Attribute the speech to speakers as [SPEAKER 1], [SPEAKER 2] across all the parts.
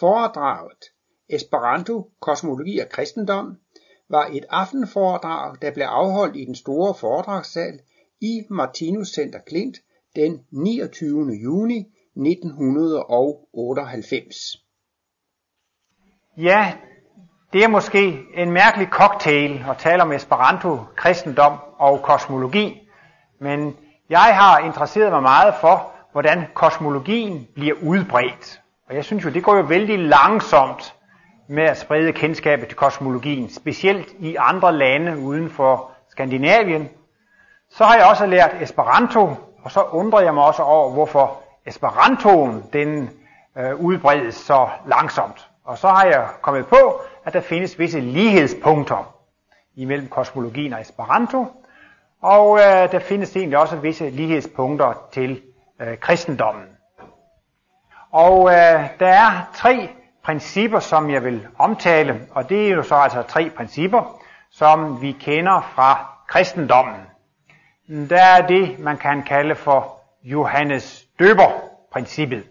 [SPEAKER 1] Foredraget Esperanto, kosmologi og kristendom var et aftenforedrag, der blev afholdt i den store foredragssal i Martinus Center Klint den 29. juni 1998.
[SPEAKER 2] Ja, det er måske en mærkelig cocktail at tale om Esperanto, kristendom og kosmologi, men jeg har interesseret mig meget for, hvordan kosmologien bliver udbredt. Og jeg synes jo, det går jo vældig langsomt med at sprede kendskabet til kosmologien, specielt i andre lande uden for Skandinavien. Så har jeg også lært Esperanto, og så undrer jeg mig også over, hvorfor Esperantoen den øh, udbredes så langsomt. Og så har jeg kommet på, at der findes visse lighedspunkter imellem kosmologien og Esperanto, og øh, der findes egentlig også visse lighedspunkter til øh, kristendommen. Og øh, der er tre principper, som jeg vil omtale, og det er jo så altså tre principper, som vi kender fra kristendommen. Der er det, man kan kalde for Johannes Døber-princippet.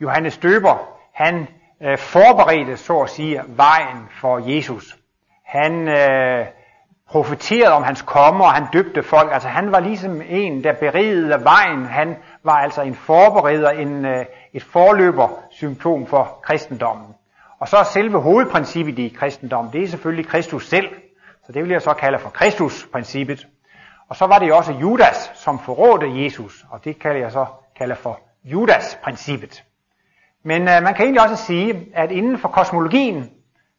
[SPEAKER 2] Johannes Døber, han øh, forberedte, så at sige, vejen for Jesus. Han øh, profeterede om hans komme, og han døbte folk. Altså han var ligesom en, der berigede vejen. Han var altså en forbereder, en, øh, et forløber symptom for kristendommen. Og så er selve hovedprincippet i kristendommen, det er selvfølgelig Kristus selv. Så det vil jeg så kalde for Kristusprincippet. Og så var det jo også Judas, som forrådte Jesus, og det kalder jeg så kalder for Judas-princippet. Men øh, man kan egentlig også sige, at inden for kosmologien,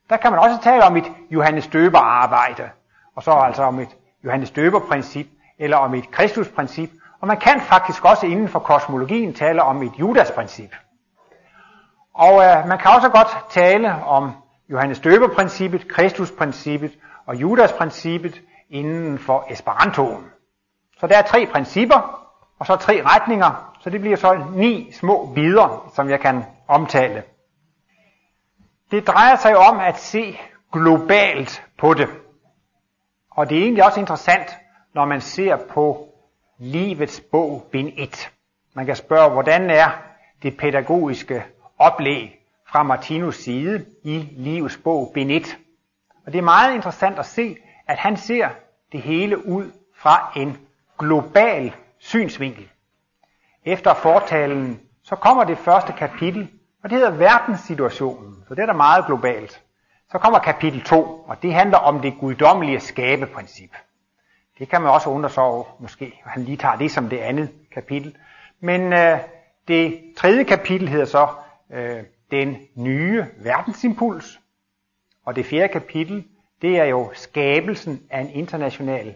[SPEAKER 2] der kan man også tale om et Johannes Døber arbejde, og så altså om et Johannes Døber princip, eller om et Kristus princip, og man kan faktisk også inden for kosmologien tale om et Judas princip. Og øh, man kan også godt tale om Johannes Døber princippet, Kristus princippet og Judas princippet inden for Esperantoen. Så der er tre principper, og så tre retninger, så det bliver så ni små bidder, som jeg kan omtale. Det drejer sig om at se globalt på det. Og det er egentlig også interessant, når man ser på livets bog, bind 1. Man kan spørge, hvordan er det pædagogiske oplæg fra Martinus side i livets bog, bind 1. Og det er meget interessant at se, at han ser det hele ud fra en global synsvinkel. Efter fortalen, så kommer det første kapitel, og det hedder verdenssituationen, så det er da meget globalt. Så kommer kapitel 2, og det handler om det guddommelige skabeprincip. Det kan man også undre sig over, måske, han lige tager det som det andet kapitel. Men øh, det tredje kapitel hedder så øh, den nye verdensimpuls, og det fjerde kapitel, det er jo skabelsen af en international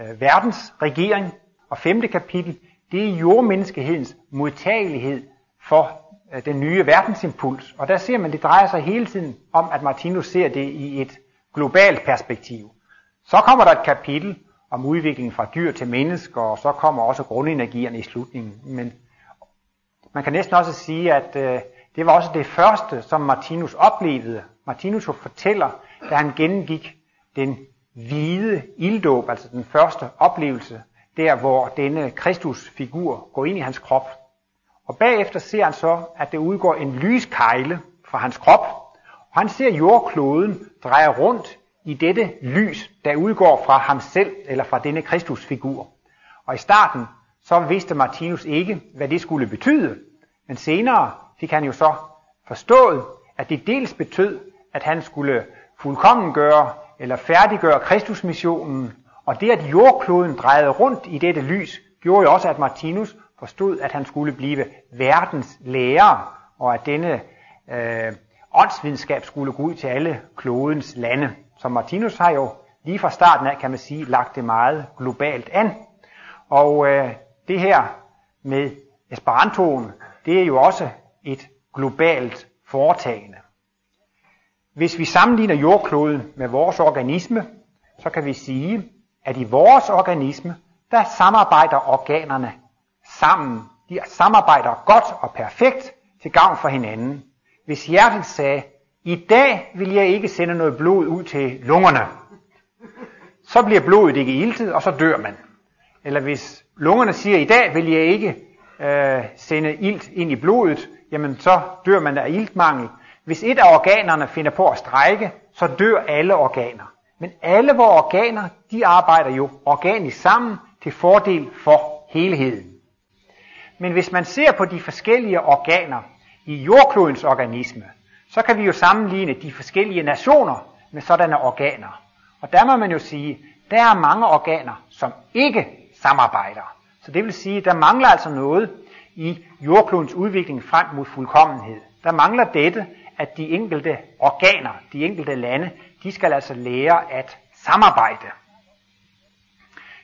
[SPEAKER 2] øh, verdensregering, og femte kapitel, det er jordmenneskehedens modtagelighed for øh, den nye verdensimpuls. Og der ser man, det drejer sig hele tiden om, at Martinus ser det i et globalt perspektiv. Så kommer der et kapitel om udviklingen fra dyr til mennesker, og så kommer også grundenergierne i slutningen. Men man kan næsten også sige, at øh, det var også det første, som Martinus oplevede. Martinus fortæller, da han gennemgik den hvide ilddåb, altså den første oplevelse, der hvor denne Kristusfigur går ind i hans krop. Og bagefter ser han så, at det udgår en lyskejle fra hans krop, og han ser jordkloden dreje rundt i dette lys, der udgår fra ham selv, eller fra denne Kristusfigur. Og i starten, så vidste Martinus ikke, hvad det skulle betyde, men senere fik han jo så forstået, at det dels betød, at han skulle fuldkommen gøre eller færdiggøre Kristusmissionen, og det at jordkloden drejede rundt i dette lys, gjorde jo også, at Martinus forstod, at han skulle blive verdens lærer, og at denne øh, åndsvidenskab skulle gå ud til alle klodens lande. Så Martinus har jo lige fra starten af, kan man sige, lagt det meget globalt an. Og øh, det her med Esperantoen, det er jo også et globalt foretagende. Hvis vi sammenligner jordkloden med vores organisme, så kan vi sige, at i vores organisme, der samarbejder organerne sammen. De samarbejder godt og perfekt til gavn for hinanden. Hvis hjertet sagde, i dag vil jeg ikke sende noget blod ud til lungerne, så bliver blodet ikke iltet, og så dør man. Eller hvis lungerne siger, i dag vil jeg ikke øh, sende ilt ind i blodet, jamen så dør man af iltmangel. Hvis et af organerne finder på at strække, så dør alle organer. Men alle vores organer, de arbejder jo organisk sammen til fordel for helheden. Men hvis man ser på de forskellige organer i jordklodens organisme, så kan vi jo sammenligne de forskellige nationer med sådanne organer. Og der må man jo sige, der er mange organer, som ikke samarbejder. Så det vil sige, der mangler altså noget i jordklodens udvikling frem mod fuldkommenhed. Der mangler dette, at de enkelte organer, de enkelte lande, de skal altså lære at samarbejde.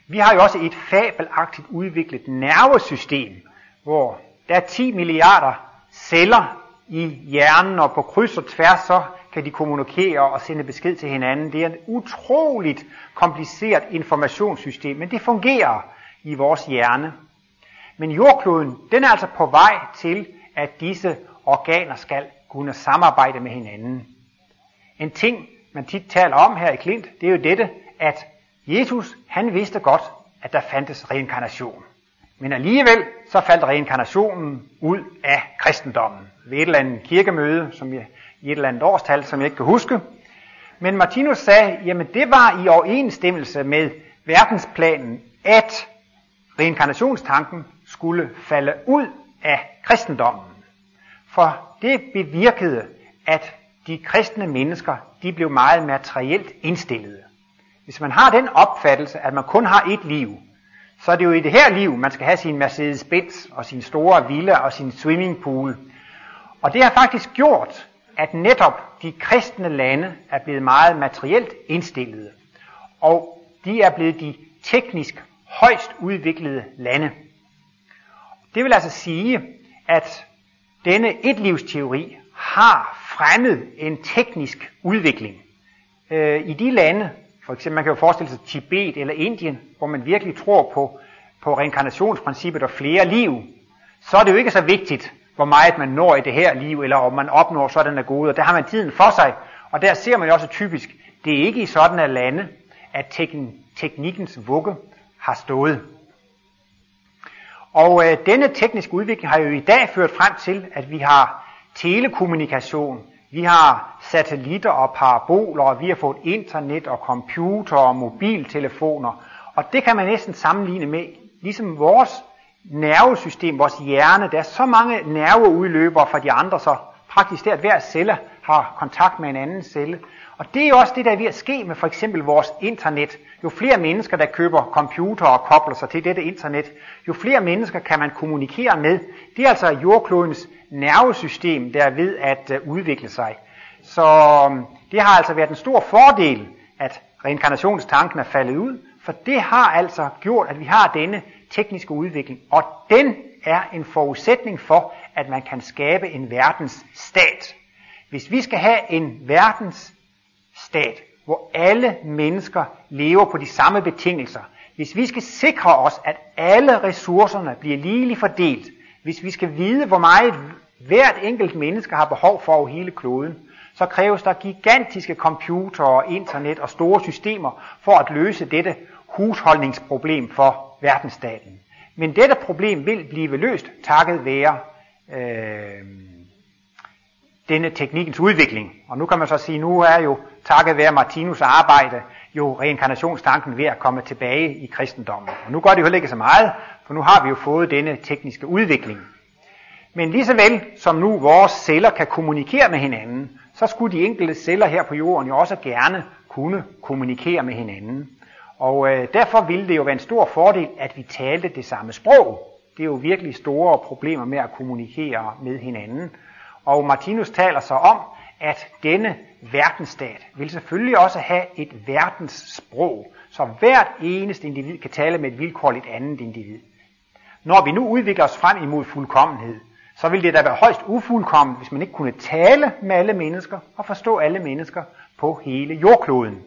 [SPEAKER 2] Vi har jo også et fabelagtigt udviklet nervesystem, hvor der er 10 milliarder celler i hjernen, og på kryds og tværs så kan de kommunikere og sende besked til hinanden. Det er et utroligt kompliceret informationssystem, men det fungerer i vores hjerne. Men jordkloden, den er altså på vej til, at disse organer skal kunne samarbejde med hinanden. En ting, man tit taler om her i Klint, det er jo dette, at Jesus, han vidste godt, at der fandtes reinkarnation. Men alligevel så faldt reinkarnationen ud af kristendommen ved et eller andet kirkemøde, som jeg, i et eller andet årstal, som jeg ikke kan huske. Men Martinus sagde, jamen det var i overensstemmelse med verdensplanen, at reinkarnationstanken skulle falde ud af kristendommen. For det bevirkede, at de kristne mennesker, de blev meget materielt indstillede. Hvis man har den opfattelse, at man kun har et liv, så er det jo i det her liv, man skal have sin Mercedes-Benz og sin store villa og sin swimmingpool. Og det har faktisk gjort, at netop de kristne lande er blevet meget materielt indstillede. Og de er blevet de teknisk højst udviklede lande. Det vil altså sige, at denne etlivsteori har fremmet en teknisk udvikling. Øh, I de lande, for eksempel man kan jo forestille sig Tibet eller Indien, hvor man virkelig tror på, på reinkarnationsprincippet og flere liv, så er det jo ikke så vigtigt, hvor meget man når i det her liv, eller om man opnår sådan af gode, og der har man tiden for sig. Og der ser man jo også typisk, det er ikke i sådanne lande, at teknikkens vugge har stået. Og øh, denne tekniske udvikling har jo i dag ført frem til, at vi har telekommunikation, vi har satellitter og paraboler, og vi har fået internet og computer og mobiltelefoner. Og det kan man næsten sammenligne med, ligesom vores nervesystem, vores hjerne, der er så mange nerveudløbere fra de andre, så praktisk det, at hver celle har kontakt med en anden celle. Og det er jo også det, der er ved at ske med for eksempel vores internet. Jo flere mennesker, der køber computer og kobler sig til dette internet, jo flere mennesker kan man kommunikere med. Det er altså jordklodens nervesystem, der er ved at øh, udvikle sig. Så øhm, det har altså været en stor fordel, at reinkarnationstanken er faldet ud, for det har altså gjort, at vi har denne tekniske udvikling, og den er en forudsætning for, at man kan skabe en verdensstat. Hvis vi skal have en verdensstat, hvor alle mennesker lever på de samme betingelser, hvis vi skal sikre os, at alle ressourcerne bliver ligeligt fordelt, hvis vi skal vide, hvor meget hvert enkelt menneske har behov for over hele kloden, så kræves der gigantiske computere, internet og store systemer for at løse dette husholdningsproblem for verdensstaten. Men dette problem vil blive løst takket være øh, denne teknikens udvikling. Og nu kan man så sige, nu er jo takket være Martinus arbejde jo reinkarnationstanken ved at komme tilbage i kristendommen. Og nu gør det jo ikke så meget, for nu har vi jo fået denne tekniske udvikling. Men lige så vel som nu vores celler kan kommunikere med hinanden, så skulle de enkelte celler her på jorden jo også gerne kunne kommunikere med hinanden. Og øh, derfor ville det jo være en stor fordel, at vi talte det samme sprog. Det er jo virkelig store problemer med at kommunikere med hinanden. Og Martinus taler så om, at denne verdensstat vil selvfølgelig også have et verdenssprog, så hvert eneste individ kan tale med et vilkårligt andet individ. Når vi nu udvikler os frem imod fuldkommenhed, så vil det da være højst ufuldkomment, hvis man ikke kunne tale med alle mennesker og forstå alle mennesker på hele jordkloden.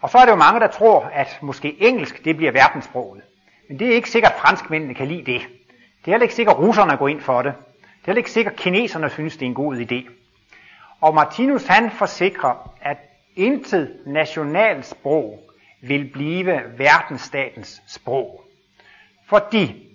[SPEAKER 2] Og så er det jo mange, der tror, at måske engelsk det bliver verdenssproget. Men det er ikke sikkert, at franskmændene kan lide det. Det er heller ikke sikkert, at russerne går ind for det. Det er ikke sikkert, at kineserne synes, det er en god idé. Og Martinus han forsikrer, at intet nationalt sprog vil blive verdensstatens sprog. Fordi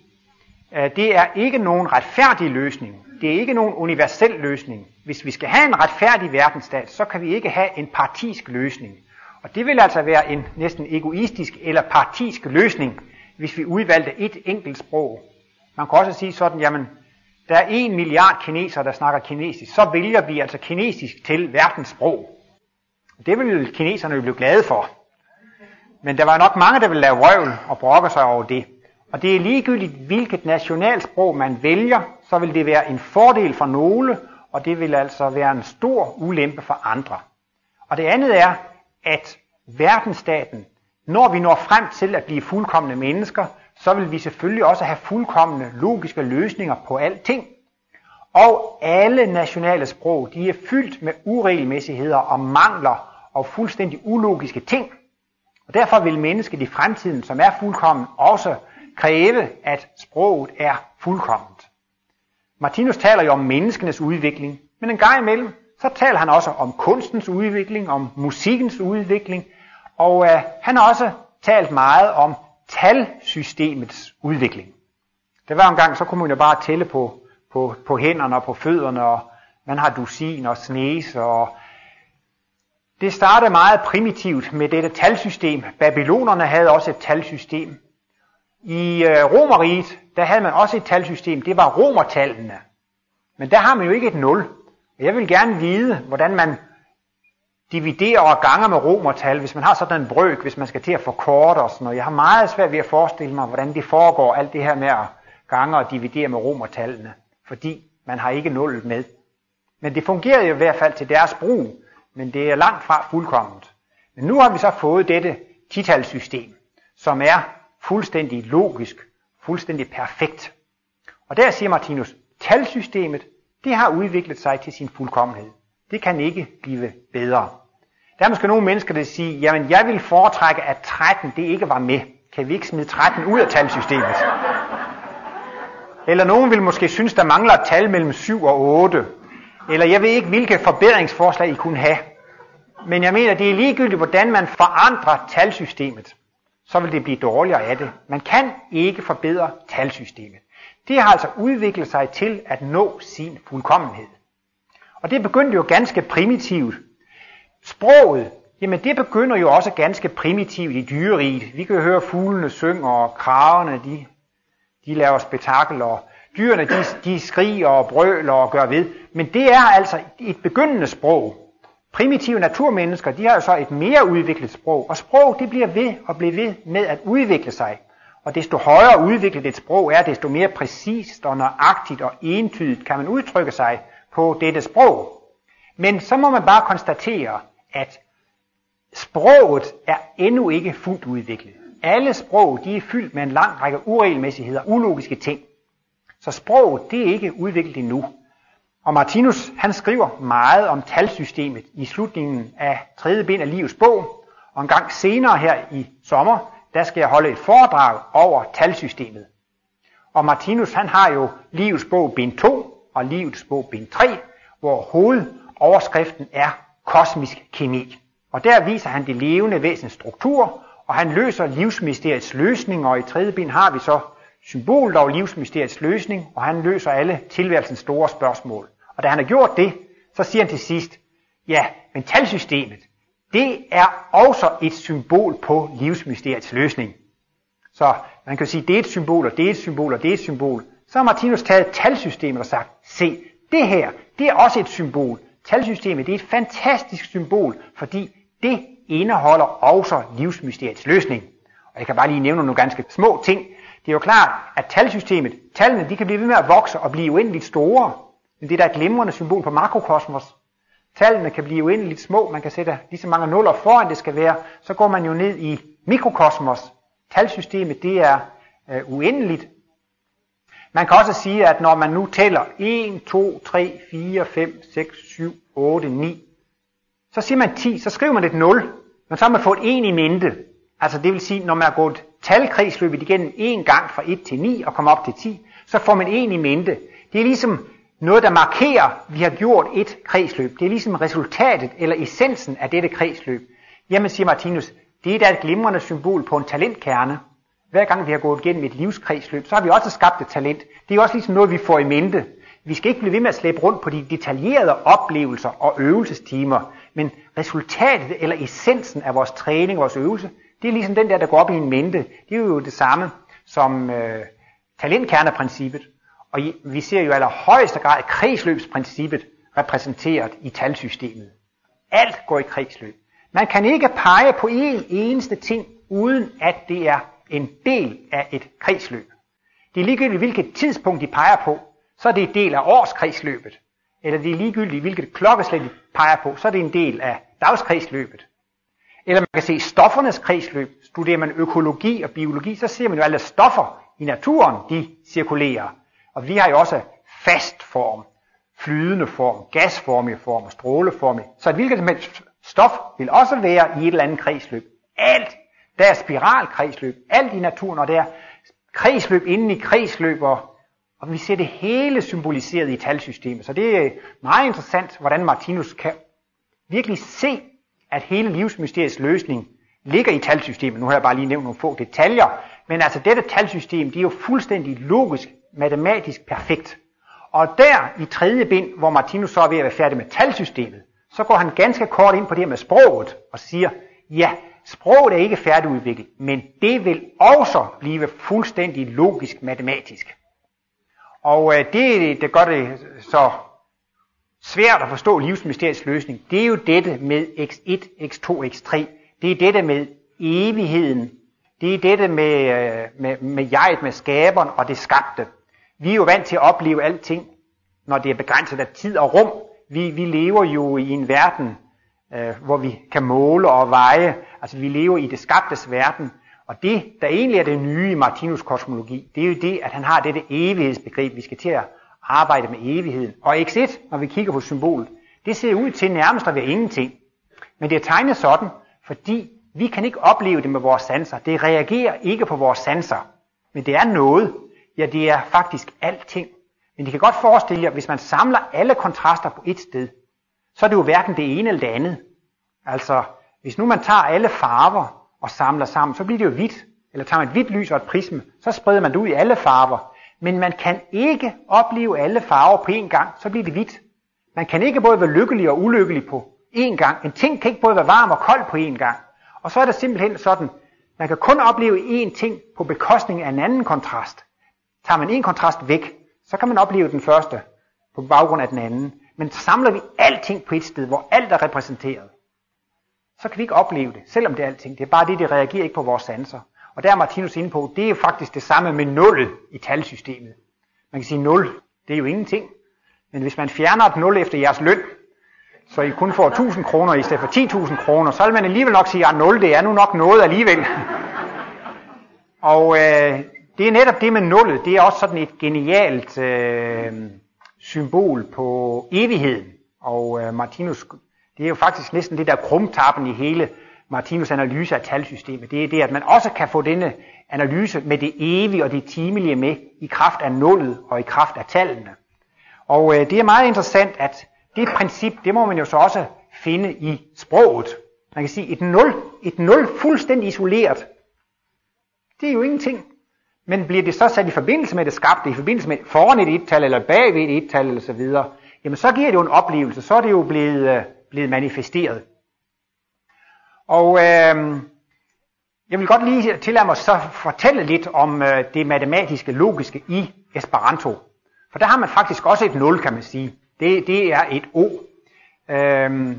[SPEAKER 2] øh, det er ikke nogen retfærdig løsning. det er ikke nogen universel løsning. Hvis vi skal have en retfærdig verdensstat, så kan vi ikke have en partisk løsning. Og det vil altså være en næsten egoistisk eller partisk løsning, hvis vi udvalgte et enkelt sprog. Man kan også sige sådan, jamen, der er en milliard kinesere, der snakker kinesisk, så vælger vi altså kinesisk til verdens sprog. Det vil kineserne jo blive glade for. Men der var nok mange, der ville lave røvl og brokke sig over det. Og det er ligegyldigt, hvilket nationalsprog man vælger, så vil det være en fordel for nogle, og det vil altså være en stor ulempe for andre. Og det andet er, at verdensstaten, når vi når frem til at blive fuldkommende mennesker, så vil vi selvfølgelig også have fuldkommende logiske løsninger på alting. Og alle nationale sprog, de er fyldt med uregelmæssigheder og mangler og fuldstændig ulogiske ting. Og derfor vil mennesket i fremtiden, som er fuldkommen, også kræve, at sproget er fuldkomment. Martinus taler jo om menneskenes udvikling, men en gang imellem, så taler han også om kunstens udvikling, om musikkens udvikling, og øh, han har også talt meget om talsystemets udvikling. Det var en gang, så kunne man jo bare tælle på, på, på hænderne og på fødderne, og man har dusin og snes, og det startede meget primitivt med dette talsystem. Babylonerne havde også et talsystem. I øh, Romeriet, der havde man også et talsystem. Det var romertallene. Men der har man jo ikke et nul. Og jeg vil gerne vide, hvordan man dividerer og ganger med romertal, hvis man har sådan en brøk, hvis man skal til at forkorte og sådan noget. Jeg har meget svært ved at forestille mig, hvordan det foregår, alt det her med at gange og dividere med romertallene, fordi man har ikke nullet med. Men det fungerede jo i hvert fald til deres brug, men det er langt fra fuldkomment. Men nu har vi så fået dette titalsystem, som er fuldstændig logisk, fuldstændig perfekt. Og der siger Martinus, talsystemet, det har udviklet sig til sin fuldkommenhed. Det kan ikke blive bedre. Der er måske nogle mennesker, der siger, jamen jeg vil foretrække, at 13 det ikke var med. Kan vi ikke smide 13 ud af talsystemet? Eller nogen vil måske synes, der mangler et tal mellem 7 og 8. Eller jeg ved ikke, hvilke forbedringsforslag I kunne have. Men jeg mener, det er ligegyldigt, hvordan man forandrer talsystemet. Så vil det blive dårligere af det. Man kan ikke forbedre talsystemet. Det har altså udviklet sig til at nå sin fuldkommenhed. Og det begyndte jo ganske primitivt. Sproget, jamen det begynder jo også ganske primitivt i dyreriet. Vi kan jo høre fuglene synge, og kravene, de, de laver spektakel, og dyrene, de, de skriger og brøler og gør ved. Men det er altså et begyndende sprog. Primitive naturmennesker, de har jo så et mere udviklet sprog, og sprog det bliver ved og bliver ved med at udvikle sig. Og desto højere udviklet et sprog er, desto mere præcist og nøjagtigt og entydigt kan man udtrykke sig på dette sprog. Men så må man bare konstatere, at sproget er endnu ikke fuldt udviklet. Alle sprog de er fyldt med en lang række uregelmæssigheder, ulogiske ting. Så sproget det er ikke udviklet endnu. Og Martinus han skriver meget om talsystemet i slutningen af tredje bind af livets bog. Og en gang senere her i sommer, der skal jeg holde et foredrag over talsystemet. Og Martinus han har jo livets bog bind 2 og livets bog bind 3, hvor hovedoverskriften er kosmisk kemi. Og der viser han det levende væsens struktur, og han løser livsmysteriets løsning, og i tredje bind har vi så symbolet over livsmysteriets løsning, og han løser alle tilværelsens store spørgsmål. Og da han har gjort det, så siger han til sidst, ja, men talsystemet, det er også et symbol på livsmysteriets løsning. Så man kan sige, det er et symbol, og det er et symbol, og det er et symbol. Så har Martinus taget talsystemet og sagt, se, det her, det er også et symbol. Talsystemet, det er et fantastisk symbol, fordi det indeholder også livsmysteriets løsning. Og jeg kan bare lige nævne nogle ganske små ting. Det er jo klart, at talsystemet, tallene, de kan blive ved med at vokse og blive uendeligt store. Men det er da et glimrende symbol på makrokosmos. Tallene kan blive uendeligt små, man kan sætte lige så mange nuller foran det skal være, så går man jo ned i mikrokosmos. Talsystemet det er øh, uendeligt. Man kan også sige, at når man nu tæller 1, 2, 3, 4, 5, 6, 7, 8, 9, så siger man 10, så skriver man et 0, men så har man fået 1 i mente. Altså det vil sige, når man har gået talkredsløbet igennem en gang fra 1 til 9 og kommer op til 10, så får man 1 i mente. Det er ligesom noget, der markerer, at vi har gjort et kredsløb. Det er ligesom resultatet eller essensen af dette kredsløb. Jamen, siger Martinus, det er da et glimrende symbol på en talentkerne. Hver gang vi har gået igennem et livskredsløb, så har vi også skabt et talent. Det er også ligesom noget, vi får i mente. Vi skal ikke blive ved med at slæbe rundt på de detaljerede oplevelser og øvelsestimer, men resultatet eller essensen af vores træning, vores øvelse, det er ligesom den der, der går op i en mente. Det er jo det samme som øh, talentkerneprincippet. Og vi ser jo i allerhøjeste grad kredsløbsprincippet repræsenteret i talsystemet. Alt går i kredsløb. Man kan ikke pege på en eneste ting, uden at det er en del af et kredsløb. Det er ligegyldigt, hvilket tidspunkt de peger på, så er det en del af årskredsløbet. Eller det er ligegyldigt, hvilket klokkeslæt de peger på, så er det en del af dagskredsløbet. Eller man kan se stoffernes kredsløb. Studerer man økologi og biologi, så ser man jo alle stoffer i naturen, de cirkulerer. Og vi har jo også fast form, flydende form, gasformig form og stråleformig. Så et hvilket som helst stof vil også være i et eller andet kredsløb. Alt, der er spiralkredsløb, alt i naturen, og der er kredsløb inden i kredsløb, og, og vi ser det hele symboliseret i talsystemet. Så det er meget interessant, hvordan Martinus kan virkelig se, at hele livsmysteriets løsning ligger i talsystemet. Nu har jeg bare lige nævnt nogle få detaljer, men altså dette talsystem, det er jo fuldstændig logisk, matematisk perfekt. Og der i tredje bind, hvor Martinus så er ved at være færdig med talsystemet, så går han ganske kort ind på det med sproget og siger, ja, sproget er ikke færdigudviklet, men det vil også blive fuldstændig logisk matematisk. Og øh, det, det gør det så svært at forstå livsmysteriets løsning, det er jo dette med x1, x2, x3. Det er dette med evigheden. Det er dette med, øh, med, med jeget, med skaberen og det skabte. Vi er jo vant til at opleve alting, når det er begrænset af tid og rum. Vi, vi lever jo i en verden, øh, hvor vi kan måle og veje. Altså vi lever i det skabtes verden. Og det, der egentlig er det nye i Martinus kosmologi, det er jo det, at han har dette evighedsbegreb. Vi skal til at arbejde med evigheden. Og x1, når vi kigger på symbolet, det ser ud til nærmest at være ingenting. Men det er tegnet sådan, fordi vi kan ikke opleve det med vores sanser. Det reagerer ikke på vores sanser. Men det er noget. Ja, det er faktisk alting. Men I kan godt forestille jer, hvis man samler alle kontraster på et sted, så er det jo hverken det ene eller det andet. Altså, hvis nu man tager alle farver og samler sammen, så bliver det jo hvidt. Eller tager man et hvidt lys og et prisme, så spreder man det ud i alle farver. Men man kan ikke opleve alle farver på én gang, så bliver det hvidt. Man kan ikke både være lykkelig og ulykkelig på én gang. En ting kan ikke både være varm og kold på én gang. Og så er det simpelthen sådan, man kan kun opleve én ting på bekostning af en anden kontrast. Tager man en kontrast væk, så kan man opleve den første på baggrund af den anden. Men samler vi alting på et sted, hvor alt er repræsenteret, så kan vi ikke opleve det, selvom det er alting. Det er bare det, det reagerer ikke på vores sanser. Og der er Martinus inde på, det er jo faktisk det samme med nullet i talsystemet. Man kan sige nul, det er jo ingenting. Men hvis man fjerner et nul efter jeres løn, så I kun får 1000 kroner i stedet for 10.000 kroner, så vil man alligevel nok sige, ah, at 0 det er nu nok noget alligevel. Og øh, det er netop det med nullet, det er også sådan et genialt øh, symbol på evigheden. Og øh, Martinus, det er jo faktisk næsten det der krumtappen i hele Martinus analyse af talsystemet, det er det, at man også kan få denne analyse med det evige og det timelige med i kraft af nullet og i kraft af tallene. Og øh, det er meget interessant, at det princip, det må man jo så også finde i sproget. Man kan sige, et nul, et nul fuldstændig isoleret, det er jo ingenting. Men bliver det så sat i forbindelse med det skabte, i forbindelse med foran et et-tal eller bagved et et-tal eller så videre, jamen så giver det jo en oplevelse, så er det jo blevet, øh, blevet manifesteret. Og øh, jeg vil godt lige tillade mig så fortælle lidt om øh, det matematiske, logiske i Esperanto. For der har man faktisk også et 0, kan man sige. Det, det er et O. Øh,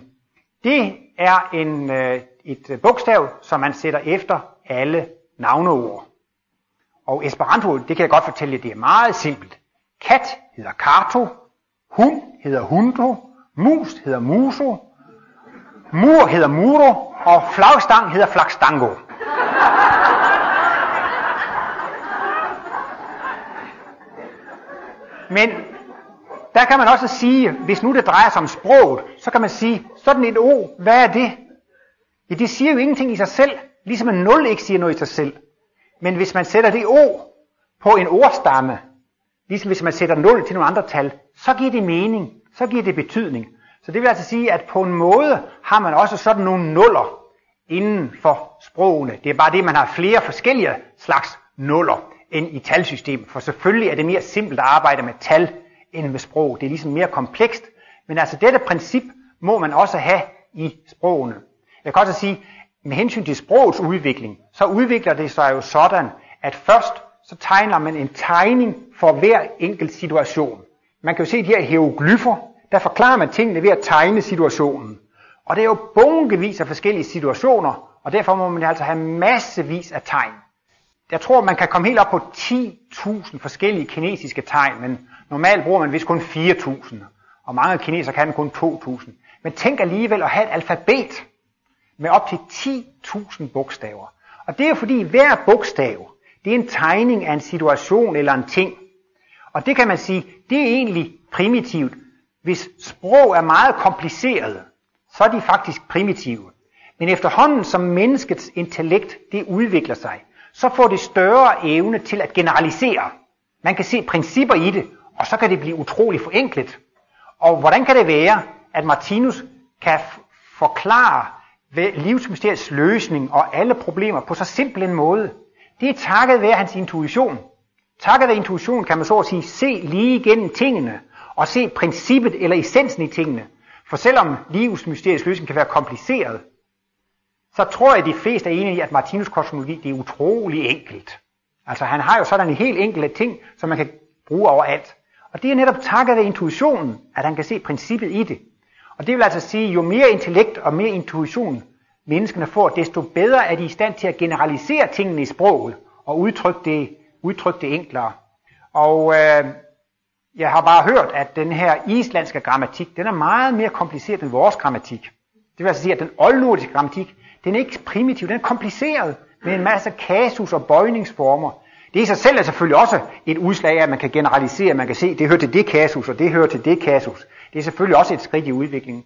[SPEAKER 2] det er en, øh, et bogstav, som man sætter efter alle navneord. Og Esperanto, det kan jeg godt fortælle jer, det er meget simpelt. Kat hedder Kato, hund hedder Hundo, mus hedder Muso, mur hedder Muro, og flagstang hedder flagstango. Men der kan man også sige, hvis nu det drejer sig om sproget, så kan man sige, sådan et O, hvad er det? Ja, det siger jo ingenting i sig selv, ligesom en 0 ikke siger noget i sig selv. Men hvis man sætter det O på en ordstamme, ligesom hvis man sætter 0 til nogle andre tal, så giver det mening, så giver det betydning. Så det vil altså sige, at på en måde har man også sådan nogle nuller inden for sprogene. Det er bare det, man har flere forskellige slags nuller end i talsystemet. For selvfølgelig er det mere simpelt at arbejde med tal end med sprog. Det er ligesom mere komplekst. Men altså dette princip må man også have i sprogene. Jeg kan også sige, med hensyn til sprogets udvikling, så udvikler det sig jo sådan, at først så tegner man en tegning for hver enkelt situation. Man kan jo se de her hieroglyffer, der forklarer man tingene ved at tegne situationen. Og det er jo bunkevis af forskellige situationer, og derfor må man altså have massevis af tegn. Jeg tror, man kan komme helt op på 10.000 forskellige kinesiske tegn, men normalt bruger man vist kun 4.000, og mange kinesere kan kun 2.000. Men tænk alligevel at have et alfabet med op til 10.000 bogstaver. Og det er jo fordi hver bogstav, det er en tegning af en situation eller en ting. Og det kan man sige, det er egentlig primitivt. Hvis sprog er meget kompliceret, så er de faktisk primitive. Men efterhånden som menneskets intellekt det udvikler sig, så får det større evne til at generalisere. Man kan se principper i det, og så kan det blive utrolig forenklet. Og hvordan kan det være, at Martinus kan forklare livsmysteriets løsning og alle problemer på så simpel en måde? Det er takket være hans intuition. Takket være intuition kan man så at sige se lige igennem tingene og se princippet eller essensen i tingene. For selvom livets mysteriske løsning kan være kompliceret, så tror jeg, at de fleste er enige i, at Martinus kosmologi det er utrolig enkelt. Altså han har jo sådan en helt enkelt ting, som man kan bruge overalt. Og det er netop takket af intuitionen, at han kan se princippet i det. Og det vil altså sige, jo mere intellekt og mere intuition menneskene får, desto bedre er de i stand til at generalisere tingene i sproget og udtrykke det, udtrykke det enklere. Og øh, jeg har bare hørt, at den her islandske grammatik, den er meget mere kompliceret end vores grammatik. Det vil altså sige, at den oldnordiske grammatik, den er ikke primitiv, den er kompliceret med en masse kasus og bøjningsformer. Det i sig selv er selvfølgelig også et udslag af, at man kan generalisere, man kan se, det hører til det kasus, og det hører til det kasus. Det er selvfølgelig også et skridt i udviklingen.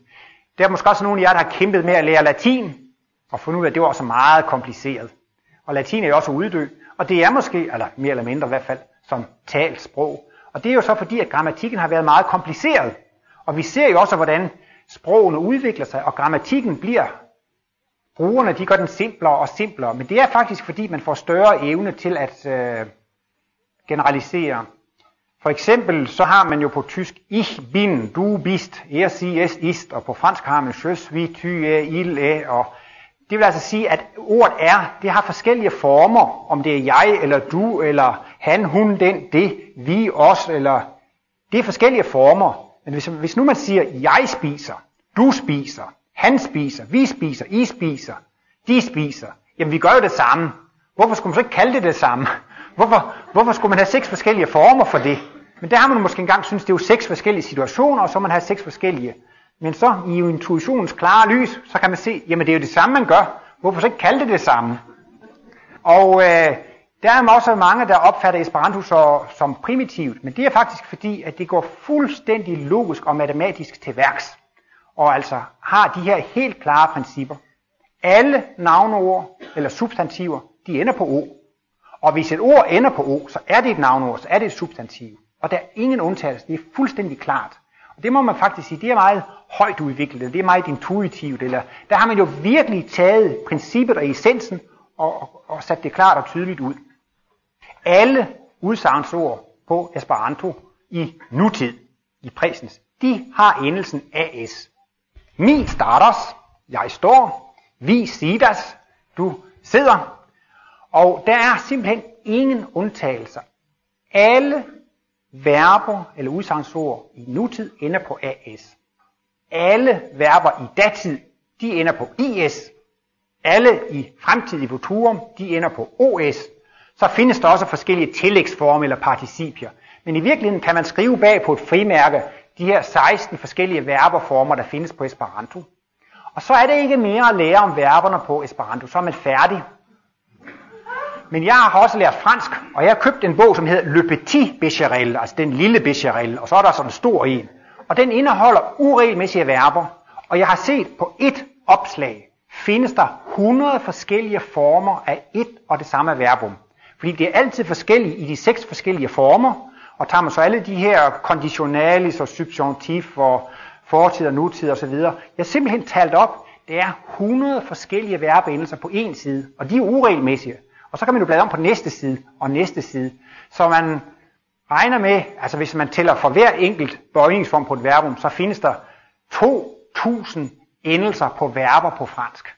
[SPEAKER 2] Der er måske også nogle af jer, der har kæmpet med at lære latin, og fundet ud af, at det var også meget kompliceret. Og latin er jo også uddød, og det er måske, eller mere eller mindre i hvert fald, som talt sprog. Og det er jo så fordi, at grammatikken har været meget kompliceret. Og vi ser jo også, hvordan sprogene udvikler sig, og grammatikken bliver brugerne de gør den simplere og simplere, men det er faktisk fordi, man får større evne til at øh, generalisere. For eksempel så har man jo på tysk ich bin, du bist, er sie es ist, og på fransk har man je suis, tu es, il est, og det vil altså sige, at ordet er, det har forskellige former, om det er jeg, eller du, eller han, hun, den, det, vi, os, eller det er forskellige former. Men hvis, hvis nu man siger, jeg spiser, du spiser, han spiser, vi spiser, I spiser, de spiser. Jamen vi gør jo det samme. Hvorfor skulle man så ikke kalde det det samme? Hvorfor, hvorfor skulle man have seks forskellige former for det? Men der har man måske engang synes, det er jo seks forskellige situationer, og så man har seks forskellige. Men så i intuitionens klare lys, så kan man se, jamen det er jo det samme, man gør. Hvorfor så ikke kalde det det samme? Og øh, der er også mange, der opfatter Esperanto så, som primitivt, men det er faktisk fordi, at det går fuldstændig logisk og matematisk til værks og altså har de her helt klare principper. Alle navneord eller substantiver, de ender på O. Og hvis et ord ender på O, så er det et navneord, så er det et substantiv. Og der er ingen undtagelse, det er fuldstændig klart. Og det må man faktisk sige, det er meget højt udviklet, det er meget intuitivt, eller der har man jo virkelig taget princippet og essensen og, og, og sat det klart og tydeligt ud. Alle udsagnsord på Esperanto i nutid, i præsens, de har endelsen AS. Mi starters, jeg står. Vi sidas, du sidder. Og der er simpelthen ingen undtagelser. Alle verber eller udsagnsord i nutid ender på AS. Alle verber i datid, de ender på IS. Alle i fremtidig futurum, de ender på OS. Så findes der også forskellige tillægsformer eller participier. Men i virkeligheden kan man skrive bag på et frimærke, de her 16 forskellige verberformer, der findes på Esperanto. Og så er det ikke mere at lære om verberne på Esperanto, så er man færdig. Men jeg har også lært fransk, og jeg har købt en bog, som hedder Le Petit Becherel, altså den lille Becherel, og så er der sådan en stor en. Og den indeholder uregelmæssige verber, og jeg har set på et opslag, findes der 100 forskellige former af et og det samme verbum. Fordi det er altid forskellige i de seks forskellige former, og tager man så alle de her konditionalis og subjunktiv og fortid og nutid osv. Jeg har simpelthen talt op, det er 100 forskellige verbendelser på en side, og de er uregelmæssige. Og så kan man jo bladre om på næste side og næste side. Så man regner med, altså hvis man tæller for hver enkelt bøjningsform på et verbum, så findes der 2.000 endelser på verber på fransk.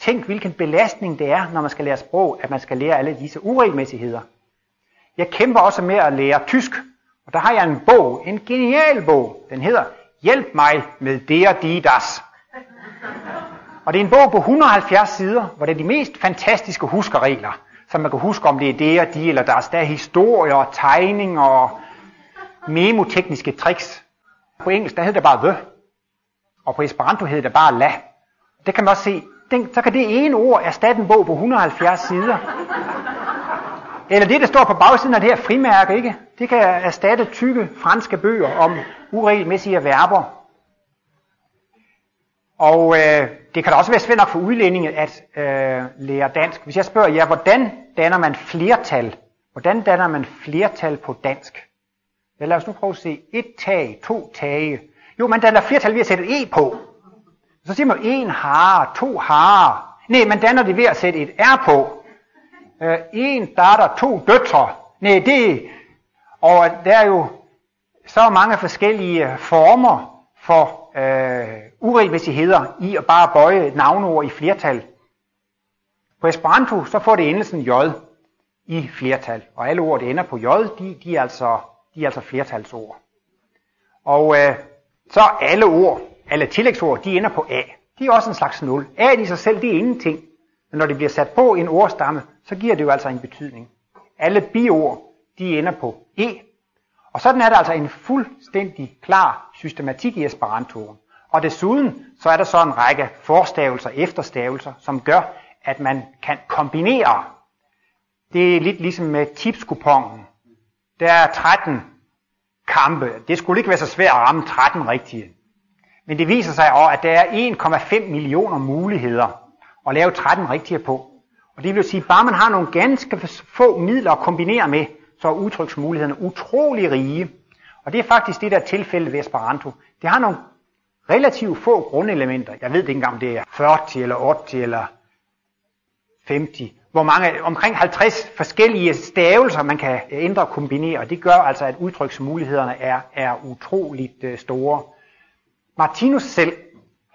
[SPEAKER 2] Tænk, hvilken belastning det er, når man skal lære sprog, at man skal lære alle disse uregelmæssigheder. Jeg kæmper også med at lære tysk, og der har jeg en bog, en genial bog. Den hedder Hjælp mig med det og de das. Og det er en bog på 170 sider, hvor det er de mest fantastiske huskeregler, så man kan huske, om det er det og de eller deres. Der er historier tegninger og memotekniske tricks. På engelsk, der hedder det bare the, og på Esperanto hedder det bare la. Det kan man også se. Den, så kan det ene ord erstatte en bog på 170 sider. Eller det, der står på bagsiden af det her frimærke, ikke? Det kan erstatte tykke franske bøger om uregelmæssige verber. Og øh, det kan da også være svært nok for udlændinge at øh, lære dansk. Hvis jeg spørger jer, hvordan danner man flertal? Hvordan danner man flertal på dansk? Ja, lad os nu prøve at se. Et tag, to tage. Jo, man danner flertal ved at sætte et e på. Så siger man en har, to har. Nej, man danner det ved at sætte et r på. Øh, en datter, to døtre. Nej, det og der er jo så mange forskellige former for øh, uregelmæssigheder i at bare bøje navneord i flertal. På Esperanto så får det endelsen j i flertal, og alle ord, der ender på j, de, de, er, altså, de er altså flertalsord. Og øh, så alle ord, alle tillægsord, de ender på a. De er også en slags nul. A i sig selv, det er ingenting. Men når det bliver sat på en ordstamme, så giver det jo altså en betydning. Alle biord, de ender på e. Og sådan er der altså en fuldstændig klar systematik i Esperantoen. Og desuden så er der så en række forstavelser, efterstavelser, som gør, at man kan kombinere. Det er lidt ligesom med tipskupongen. Der er 13 kampe. Det skulle ikke være så svært at ramme 13 rigtige. Men det viser sig også, at der er 1,5 millioner muligheder at lave 13 rigtige på. Og det vil sige, bare man har nogle ganske få midler at kombinere med, så er udtryksmulighederne utrolig rige. Og det er faktisk det, der er tilfældet ved Esperanto. Det har nogle relativt få grundelementer. Jeg ved ikke engang, det er 40 eller 80 eller 50. Hvor mange, omkring 50 forskellige stavelser, man kan ændre og kombinere. Og det gør altså, at udtryksmulighederne er, er utroligt øh, store. Martinus selv,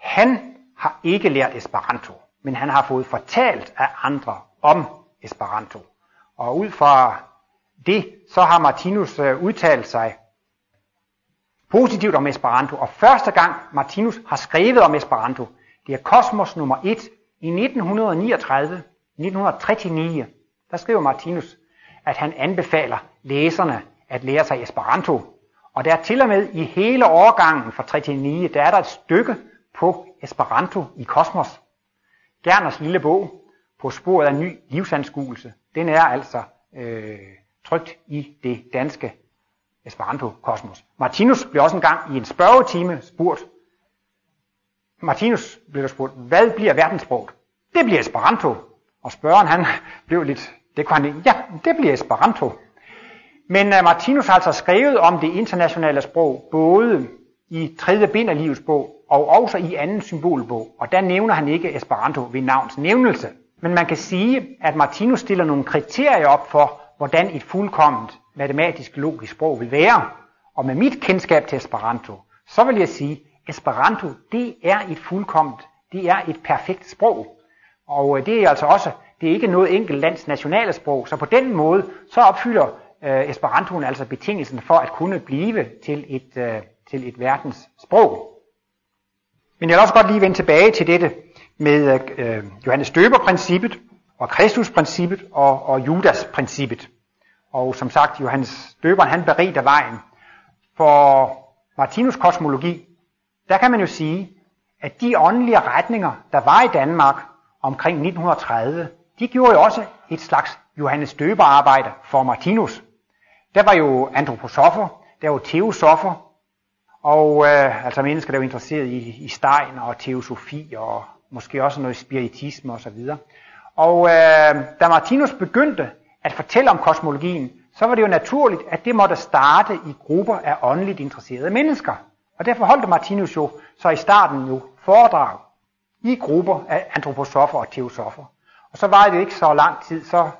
[SPEAKER 2] han har ikke lært Esperanto, men han har fået fortalt af andre om Esperanto. Og ud fra det, så har Martinus øh, udtalt sig positivt om Esperanto. Og første gang Martinus har skrevet om Esperanto, det er Kosmos nummer 1 i 1939, 1939, der skriver Martinus, at han anbefaler læserne at lære sig Esperanto. Og der er til og med i hele årgangen fra 39, der er der et stykke på Esperanto i Kosmos. Gerners lille bog på sporet af ny livsanskuelse, den er altså øh, trygt i det danske Esperanto-kosmos. Martinus blev også engang i en spørgetime spurgt, Martinus blev der spurgt, hvad bliver verdenssproget? Det bliver Esperanto. Og spørgeren han blev lidt, det kunne han ja, det bliver Esperanto. Men uh, Martinus har altså skrevet om det internationale sprog, både i tredje bind af livets bog, og også i anden symbolbog. Og der nævner han ikke Esperanto ved navns nævnelse. Men man kan sige, at Martinus stiller nogle kriterier op for, hvordan et fuldkomment matematisk logisk sprog vil være. Og med mit kendskab til Esperanto, så vil jeg sige, Esperanto, det er et fuldkomment, det er et perfekt sprog. Og øh, det er altså også, det er ikke noget enkelt lands nationale sprog, så på den måde, så opfylder øh, Esperantoen altså betingelsen for at kunne blive til et, øh, til et verdens sprog. Men jeg vil også godt lige vende tilbage til dette med øh, øh Johannes Døber-princippet, og Kristusprincippet og, og Judas-princippet. Og som sagt, Johannes Døberen, han berigte vejen. For Martinus kosmologi, der kan man jo sige, at de åndelige retninger, der var i Danmark omkring 1930, de gjorde jo også et slags Johannes Døber-arbejde for Martinus. Der var jo antroposofer, der var teosofer, og øh, altså mennesker, der var interesseret i, i Stein og teosofi og måske også noget spiritisme osv. Og og øh, da Martinus begyndte at fortælle om kosmologien, så var det jo naturligt, at det måtte starte i grupper af åndeligt interesserede mennesker. Og derfor holdt Martinus jo så i starten jo foredrag i grupper af antroposofer og teosofer. Og så var det ikke så lang tid, så,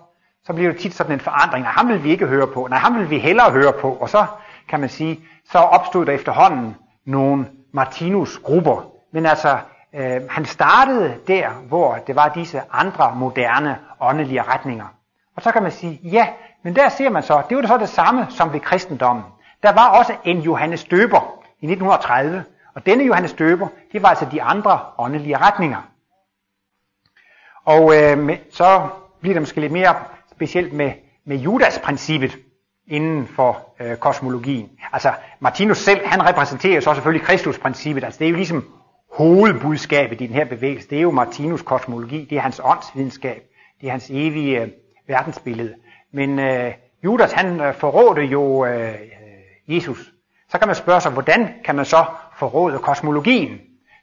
[SPEAKER 2] så blev det tit sådan en forandring. Nej, ham vil vi ikke høre på. Nej, ham vil vi hellere høre på. Og så kan man sige, så opstod der efterhånden nogle Martinus-grupper. Men altså, øh, han startede der, hvor det var disse andre moderne åndelige retninger. Og så kan man sige, ja, men der ser man så, det var det så det samme som ved kristendommen. Der var også en Johannes Døber i 1930, og denne Johannes Døber, det var altså de andre åndelige retninger. Og øh, så bliver det måske lidt mere specielt med, med Judas-princippet inden for øh, kosmologien. Altså Martinus selv, han repræsenterer så selvfølgelig Kristus-princippet. Altså det er jo ligesom hovedbudskabet i den her bevægelse. Det er jo Martinus kosmologi, det er hans åndsvidenskab, det er hans evige øh, verdensbillede. Men øh, Judas, han øh, forrådte jo øh, Jesus. Så kan man spørge sig, hvordan kan man så forråde kosmologien?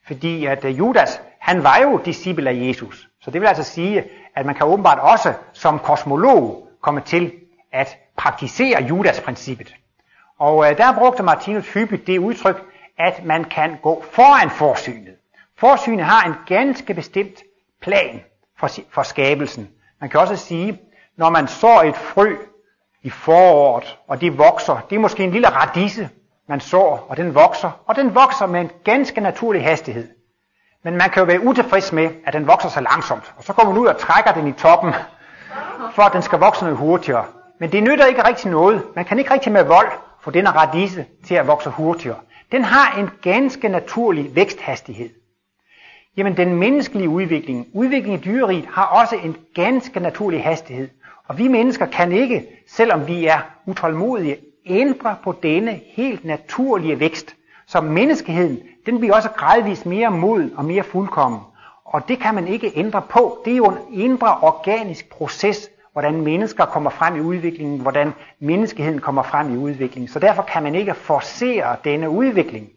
[SPEAKER 2] Fordi at øh, Judas, han var jo disciple af Jesus. Så det vil altså sige, at man kan åbenbart også som kosmolog komme til at praktisere Judas-princippet. Og øh, der brugte Martinus hyppigt det udtryk, at man kan gå foran forsynet. Forsynet har en ganske bestemt plan for, for skabelsen. Man kan også sige, når man sår et frø i foråret, og det vokser, det er måske en lille radise, man sår, og den vokser, og den vokser med en ganske naturlig hastighed. Men man kan jo være utilfreds med, at den vokser så langsomt. Og så kommer man ud og trækker den i toppen, for at den skal vokse noget hurtigere. Men det nytter ikke rigtig noget. Man kan ikke rigtig med vold få denne radise til at vokse hurtigere. Den har en ganske naturlig væksthastighed. Jamen den menneskelige udvikling, udviklingen i dyreriet, har også en ganske naturlig hastighed. Og vi mennesker kan ikke, selvom vi er utålmodige, ændre på denne helt naturlige vækst. Så menneskeheden, den bliver også gradvist mere moden og mere fuldkommen. Og det kan man ikke ændre på. Det er jo en indre organisk proces, hvordan mennesker kommer frem i udviklingen, hvordan menneskeheden kommer frem i udviklingen. Så derfor kan man ikke forcere denne udvikling.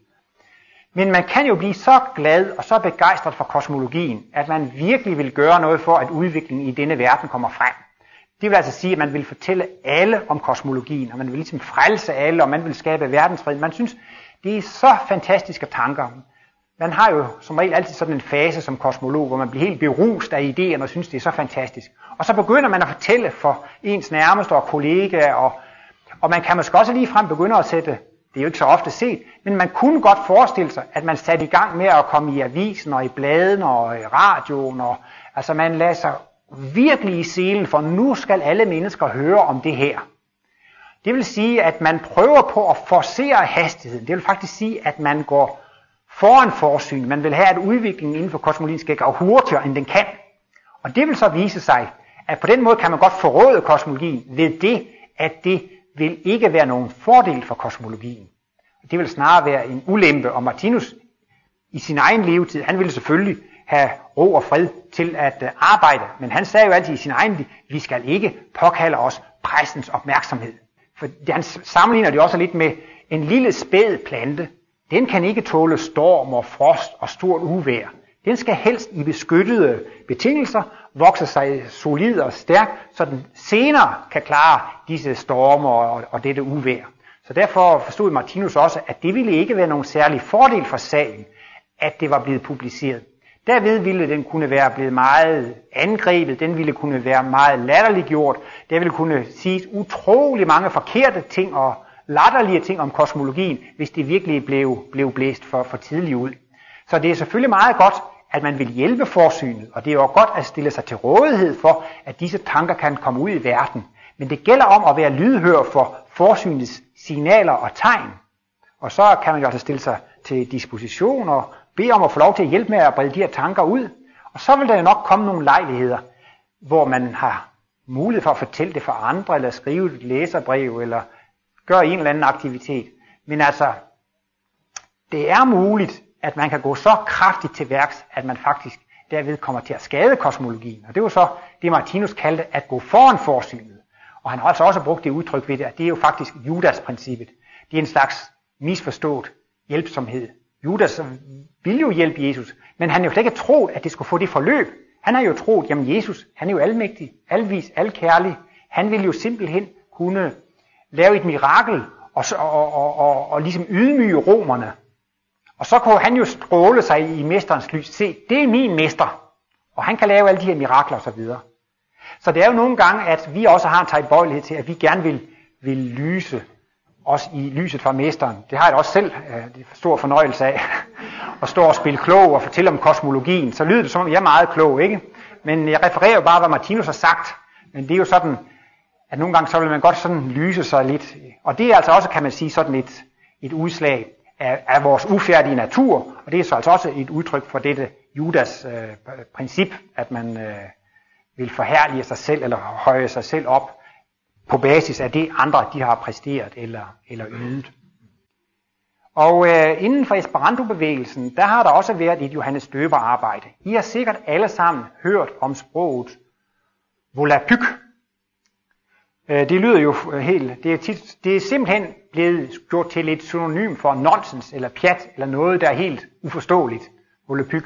[SPEAKER 2] Men man kan jo blive så glad og så begejstret for kosmologien, at man virkelig vil gøre noget for, at udviklingen i denne verden kommer frem. Det vil altså sige, at man vil fortælle alle om kosmologien, og man vil ligesom frelse alle, og man vil skabe verdensfred. Man synes, det er så fantastiske tanker. Man har jo som regel altid sådan en fase som kosmolog, hvor man bliver helt berust af idéerne og synes, det er så fantastisk. Og så begynder man at fortælle for ens nærmeste og kollegaer, og, og man kan måske også lige frem begynde at sætte, det er jo ikke så ofte set, men man kunne godt forestille sig, at man satte i gang med at komme i avisen og i bladen og i radioen, og altså man lader sig virkelig i selen, for nu skal alle mennesker høre om det her. Det vil sige, at man prøver på at forcere hastigheden. Det vil faktisk sige, at man går foran forsyn. Man vil have, at udviklingen inden for kosmologien skal gå hurtigere, end den kan. Og det vil så vise sig, at på den måde kan man godt forråde kosmologien ved det, at det vil ikke være nogen fordel for kosmologien. Det vil snarere være en ulempe, og Martinus i sin egen levetid, han ville selvfølgelig have ro og fred til at øh, arbejde, men han sagde jo altid i sin egen liv, vi skal ikke påkalde os pressens opmærksomhed. For han sammenligner det også lidt med en lille spæd plante. Den kan ikke tåle storm og frost og stort uvejr. Den skal helst i beskyttede betingelser vokse sig solid og stærk, så den senere kan klare disse stormer og, og dette uvejr. Så derfor forstod Martinus også, at det ville ikke være nogen særlig fordel for sagen, at det var blevet publiceret. Derved ville den kunne være blevet meget angrebet, den ville kunne være meget latterliggjort, der ville kunne sige utrolig mange forkerte ting og latterlige ting om kosmologien, hvis det virkelig blev, blev blæst for, for tidligt ud. Så det er selvfølgelig meget godt, at man vil hjælpe forsynet, og det er jo godt at stille sig til rådighed for, at disse tanker kan komme ud i verden. Men det gælder om at være lydhør for forsynets signaler og tegn. Og så kan man jo altså stille sig til disposition og bede om at få lov til at hjælpe med at brede de her tanker ud. Og så vil der jo nok komme nogle lejligheder, hvor man har mulighed for at fortælle det for andre, eller skrive et læserbrev, eller gør en eller anden aktivitet. Men altså, det er muligt, at man kan gå så kraftigt til værks, at man faktisk derved kommer til at skade kosmologien. Og det var så det, Martinus kaldte at gå foran forsynet. Og han har altså også brugt det udtryk ved det, at det er jo faktisk Judas-princippet. Det er en slags misforstået hjælpsomhed. Judas ville jo hjælpe Jesus, men han er jo slet ikke troet, at det skulle få det forløb. Han har jo troet, jamen Jesus, han er jo almægtig, alvis, alkærlig. Han ville jo simpelthen kunne lave et mirakel og, og, og, og, og ligesom ydmyge romerne. Og så kunne han jo stråle sig i mesterens lys. Se, det er min mester. Og han kan lave alle de her mirakler osv. Så det er jo nogle gange, at vi også har en tilbøjelighed til, at vi gerne vil, vil lyse også i lyset fra mesteren. Det har jeg da også selv øh, stor fornøjelse af. at stå og spille klog og fortælle om kosmologien. Så lyder det som om, jeg er meget klog, ikke? Men jeg refererer jo bare, hvad Martinus har sagt. Men det er jo sådan, at nogle gange så vil man godt sådan lyse sig lidt. Og det er altså også, kan man sige, sådan et, et udslag af, af vores ufærdige natur. Og det er så altså også et udtryk for dette Judas øh, princip, at man øh, vil forhærlige sig selv eller høje sig selv op på basis af det, andre de har præsteret eller, eller ydet. Og øh, inden for Esperanto-bevægelsen, der har der også været et Johannes Døber arbejde. I har sikkert alle sammen hørt om sproget volapyk. Øh, det lyder jo helt, det er, tit, det er simpelthen blevet gjort til et synonym for nonsens eller pjat eller noget, der er helt uforståeligt. Volapyk.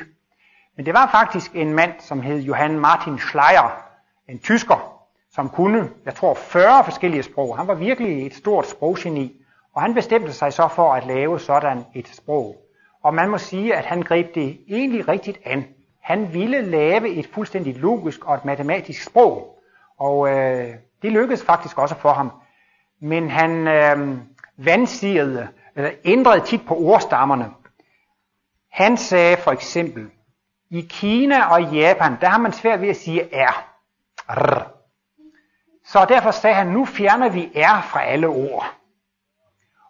[SPEAKER 2] Men det var faktisk en mand, som hed Johann Martin Schleier, en tysker, som kunne, jeg tror, 40 forskellige sprog. Han var virkelig et stort sproggeni, og han bestemte sig så for at lave sådan et sprog. Og man må sige, at han greb det egentlig rigtigt an. Han ville lave et fuldstændig logisk og et matematisk sprog. Og øh, det lykkedes faktisk også for ham. Men han øh, vandsigede, eller øh, ændrede tit på ordstammerne. Han sagde for eksempel, i Kina og Japan, der har man svært ved at sige R. R. Så derfor sagde han, nu fjerner vi R fra alle ord.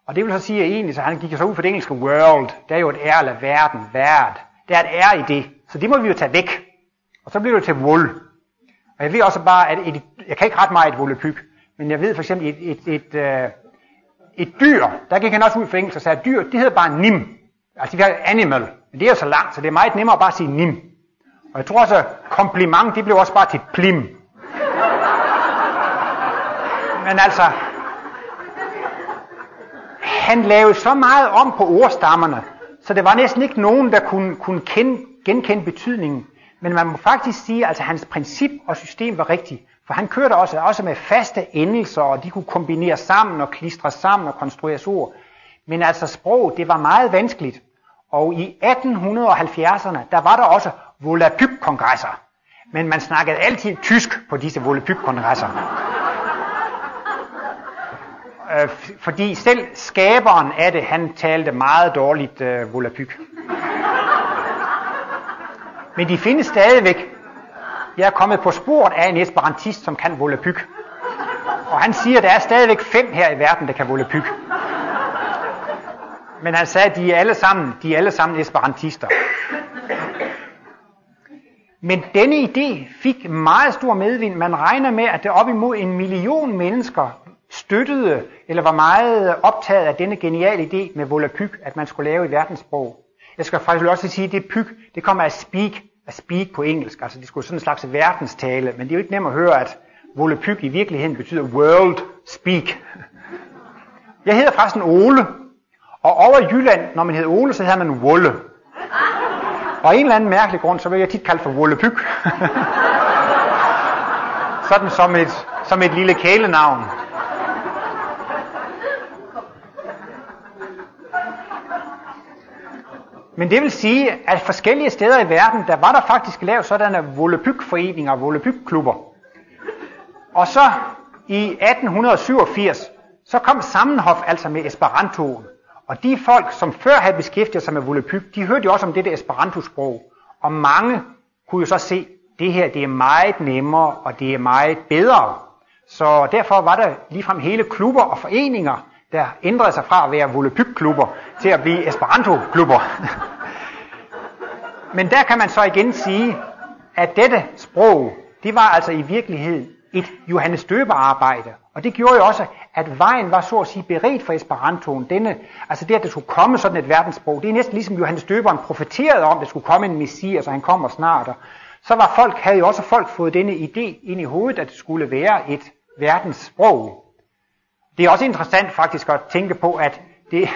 [SPEAKER 2] Og det vil så sige, at egentlig, så han gik så ud for det engelske world, der er jo et R eller verden, værd. Der er et R i det, så det må vi jo tage væk. Og så bliver det til wool. Og jeg ved også bare, at et, jeg kan ikke ret meget et volapyk, men jeg ved for eksempel et, et, et, et, øh, et dyr, der gik han også ud for engelsk og sagde, at dyr, det hedder bare nim. Altså vi har animal, men det er så langt, så det er meget nemmere bare at sige nim. Og jeg tror også, at kompliment, det blev også bare til plim. Men altså, han lavede så meget om på ordstammerne, så det var næsten ikke nogen, der kunne, kunne kende, genkende betydningen. Men man må faktisk sige, at altså, hans princip og system var rigtigt. For han kørte også, også med faste endelser, og de kunne kombinere sammen og klistre sammen og konstrueres ord. Men altså sprog, det var meget vanskeligt. Og i 1870'erne, der var der også volapyk-kongresser. Men man snakkede altid tysk på disse volapyk-kongresser. Øh, fordi selv skaberen af det, han talte meget dårligt øh, volapyk. Men de findes stadigvæk. Jeg er kommet på sporet af en esperantist, som kan volapyk. Og han siger, at der er stadigvæk fem her i verden, der kan volapyk. Men han sagde, at de er alle sammen, de er alle sammen esperantister. Men denne idé fik meget stor medvind. Man regner med, at det op imod en million mennesker støttede, eller var meget optaget af denne geniale idé med volapyk, at man skulle lave i verdenssprog. Jeg skal faktisk også sige, at det pyk, det kommer af speak, at speak på engelsk, altså det skulle sådan en slags verdenstale, men det er jo ikke nemt at høre, at volepyg i virkeligheden betyder world speak. Jeg hedder forresten Ole, og over i Jylland, når man hedder Ole, så hedder man Wolle. Og en eller anden mærkelig grund, så vil jeg tit kalde for Volapyk. Sådan som et, som et lille kælenavn. Men det vil sige, at forskellige steder i verden, der var der faktisk lavet sådanne volapykforeninger, volapykklubber. Og så i 1887, så kom Sammenhof altså med Esperantoen. Og de folk, som før havde beskæftiget sig med volapyk, de hørte jo også om det der Esperanto-sprog. Og mange kunne jo så se, at det her det er meget nemmere, og det er meget bedre. Så derfor var der ligefrem hele klubber og foreninger, der ændrede sig fra at være volapykklubber til at blive Esperanto-klubber. Men der kan man så igen sige, at dette sprog, det var altså i virkeligheden et Johannes Døber arbejde. Og det gjorde jo også, at vejen var så at sige beredt for Esperantoen. Denne, altså det, at der skulle komme sådan et verdenssprog, det er næsten ligesom Johannes Døberen profeterede om, at der skulle komme en messias, og han kommer snart. Og så var folk, havde jo også folk fået denne idé ind i hovedet, at det skulle være et verdenssprog. Det er også interessant faktisk at tænke på, at det,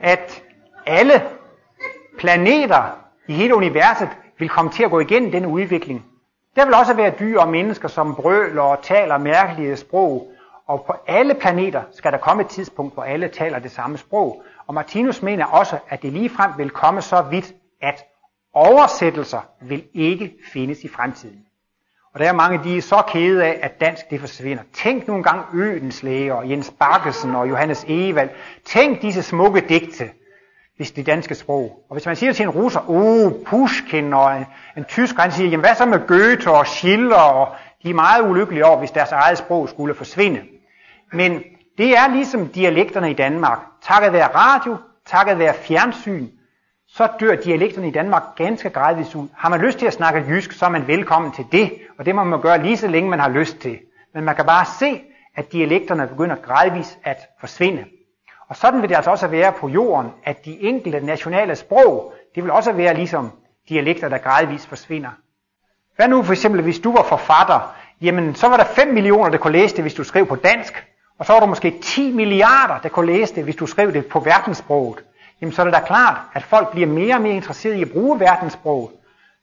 [SPEAKER 2] at alle planeter i hele universet vil komme til at gå igennem den udvikling. Der vil også være dyr og mennesker, som brøler og taler mærkelige sprog. Og på alle planeter skal der komme et tidspunkt, hvor alle taler det samme sprog. Og Martinus mener også, at det ligefrem vil komme så vidt, at oversættelser vil ikke findes i fremtiden. Og der er mange, de er så kede af, at dansk det forsvinder. Tænk nogle gange Øens læger, og Jens Bakkesen og Johannes Evald. Tænk disse smukke digte, hvis det danske sprog. Og hvis man siger til en russer, oh, Pushkin og en, en tysker, han siger, jamen hvad så med Goethe og Schiller, og de er meget ulykkelige over, hvis deres eget sprog skulle forsvinde. Men det er ligesom dialekterne i Danmark. Takket være radio, takket være fjernsyn, så dør dialekterne i Danmark ganske gradvist ud. Har man lyst til at snakke jysk, så er man velkommen til det, og det må man gøre lige så længe man har lyst til. Men man kan bare se, at dialekterne begynder gradvist at forsvinde. Og sådan vil det altså også være på jorden, at de enkelte nationale sprog, det vil også være ligesom dialekter, der gradvist forsvinder. Hvad nu for eksempel, hvis du var forfatter, jamen så var der 5 millioner, der kunne læse det, hvis du skrev på dansk, og så var der måske 10 milliarder, der kunne læse det, hvis du skrev det på verdenssproget jamen så er det da klart, at folk bliver mere og mere interesserede i at bruge verdenssprog.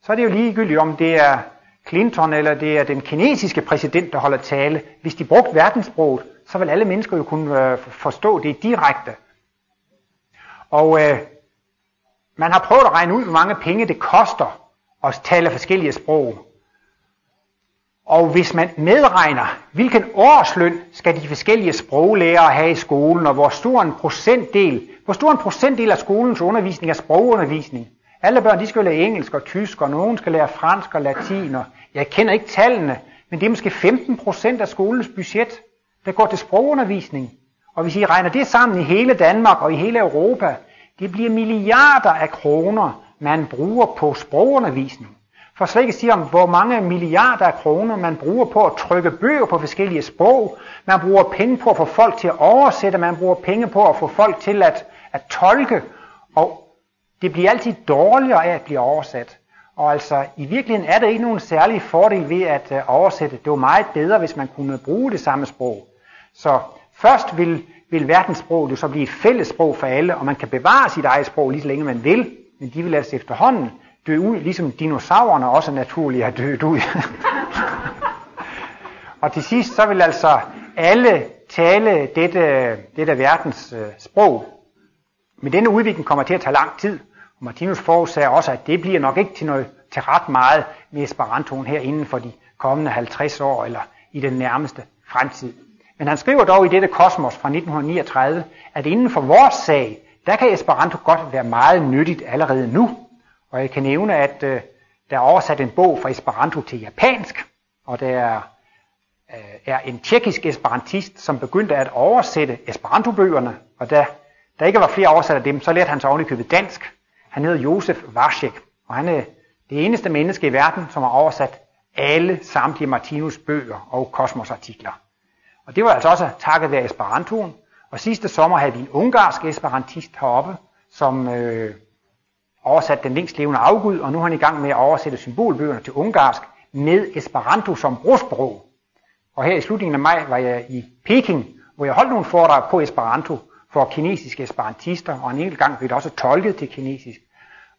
[SPEAKER 2] Så er det jo ligegyldigt, om det er Clinton eller det er den kinesiske præsident, der holder tale. Hvis de brugte verdenssproget, så vil alle mennesker jo kunne øh, forstå det direkte. Og øh, man har prøvet at regne ud, hvor mange penge det koster at tale forskellige sprog. Og hvis man medregner, hvilken årsløn skal de forskellige sproglærere have i skolen, og hvor stor en procentdel, hvor stor en procentdel af skolens undervisning er sprogundervisning. Alle børn de skal lære engelsk og tysk, og nogen skal lære fransk og latin, og jeg kender ikke tallene, men det er måske 15 procent af skolens budget, der går til sprogundervisning. Og hvis I regner det sammen i hele Danmark og i hele Europa, det bliver milliarder af kroner, man bruger på sprogundervisning. For slet ikke sige om, hvor mange milliarder af kroner man bruger på at trykke bøger på forskellige sprog. Man bruger penge på at få folk til at oversætte. Man bruger penge på at få folk til at, at tolke. Og det bliver altid dårligere af at blive oversat. Og altså, i virkeligheden er der ikke nogen særlig fordel ved at uh, oversætte. Det var meget bedre, hvis man kunne bruge det samme sprog. Så først vil, vil verdenssproget jo så blive et fælles sprog for alle, og man kan bevare sit eget sprog lige så længe man vil, men de vil altså efterhånden dø ud, ligesom dinosaurerne også naturligt har dødt ud. og til sidst så vil altså alle tale dette, dette verdens øh, sprog. Men denne udvikling kommer til at tage lang tid, og Martinus forudsager også, at det bliver nok ikke til, noget, til ret meget med Esperantoen her inden for de kommende 50 år, eller i den nærmeste fremtid. Men han skriver dog i dette kosmos fra 1939, at inden for vores sag, der kan Esperanto godt være meget nyttigt allerede nu. Og jeg kan nævne, at øh, der er oversat en bog fra Esperanto til japansk, og der er, øh, er en tjekkisk esperantist, som begyndte at oversætte Esperanto-bøgerne, og da der ikke var flere oversat af dem, så lærte han sig ovenikøbet dansk. Han hedder Josef Varsek, og han er det eneste menneske i verden, som har oversat alle samtlige Martinus bøger og kosmosartikler. Og det var altså også takket være Esperantoen. Og sidste sommer havde vi en ungarsk esperantist heroppe, som øh, oversat den længst levende afgud, og nu er han i gang med at oversætte symbolbøgerne til ungarsk med Esperanto som brugsprog. Og her i slutningen af maj var jeg i Peking, hvor jeg holdt nogle foredrag på Esperanto for kinesiske esperantister, og en enkelt gang blev det også tolket til kinesisk.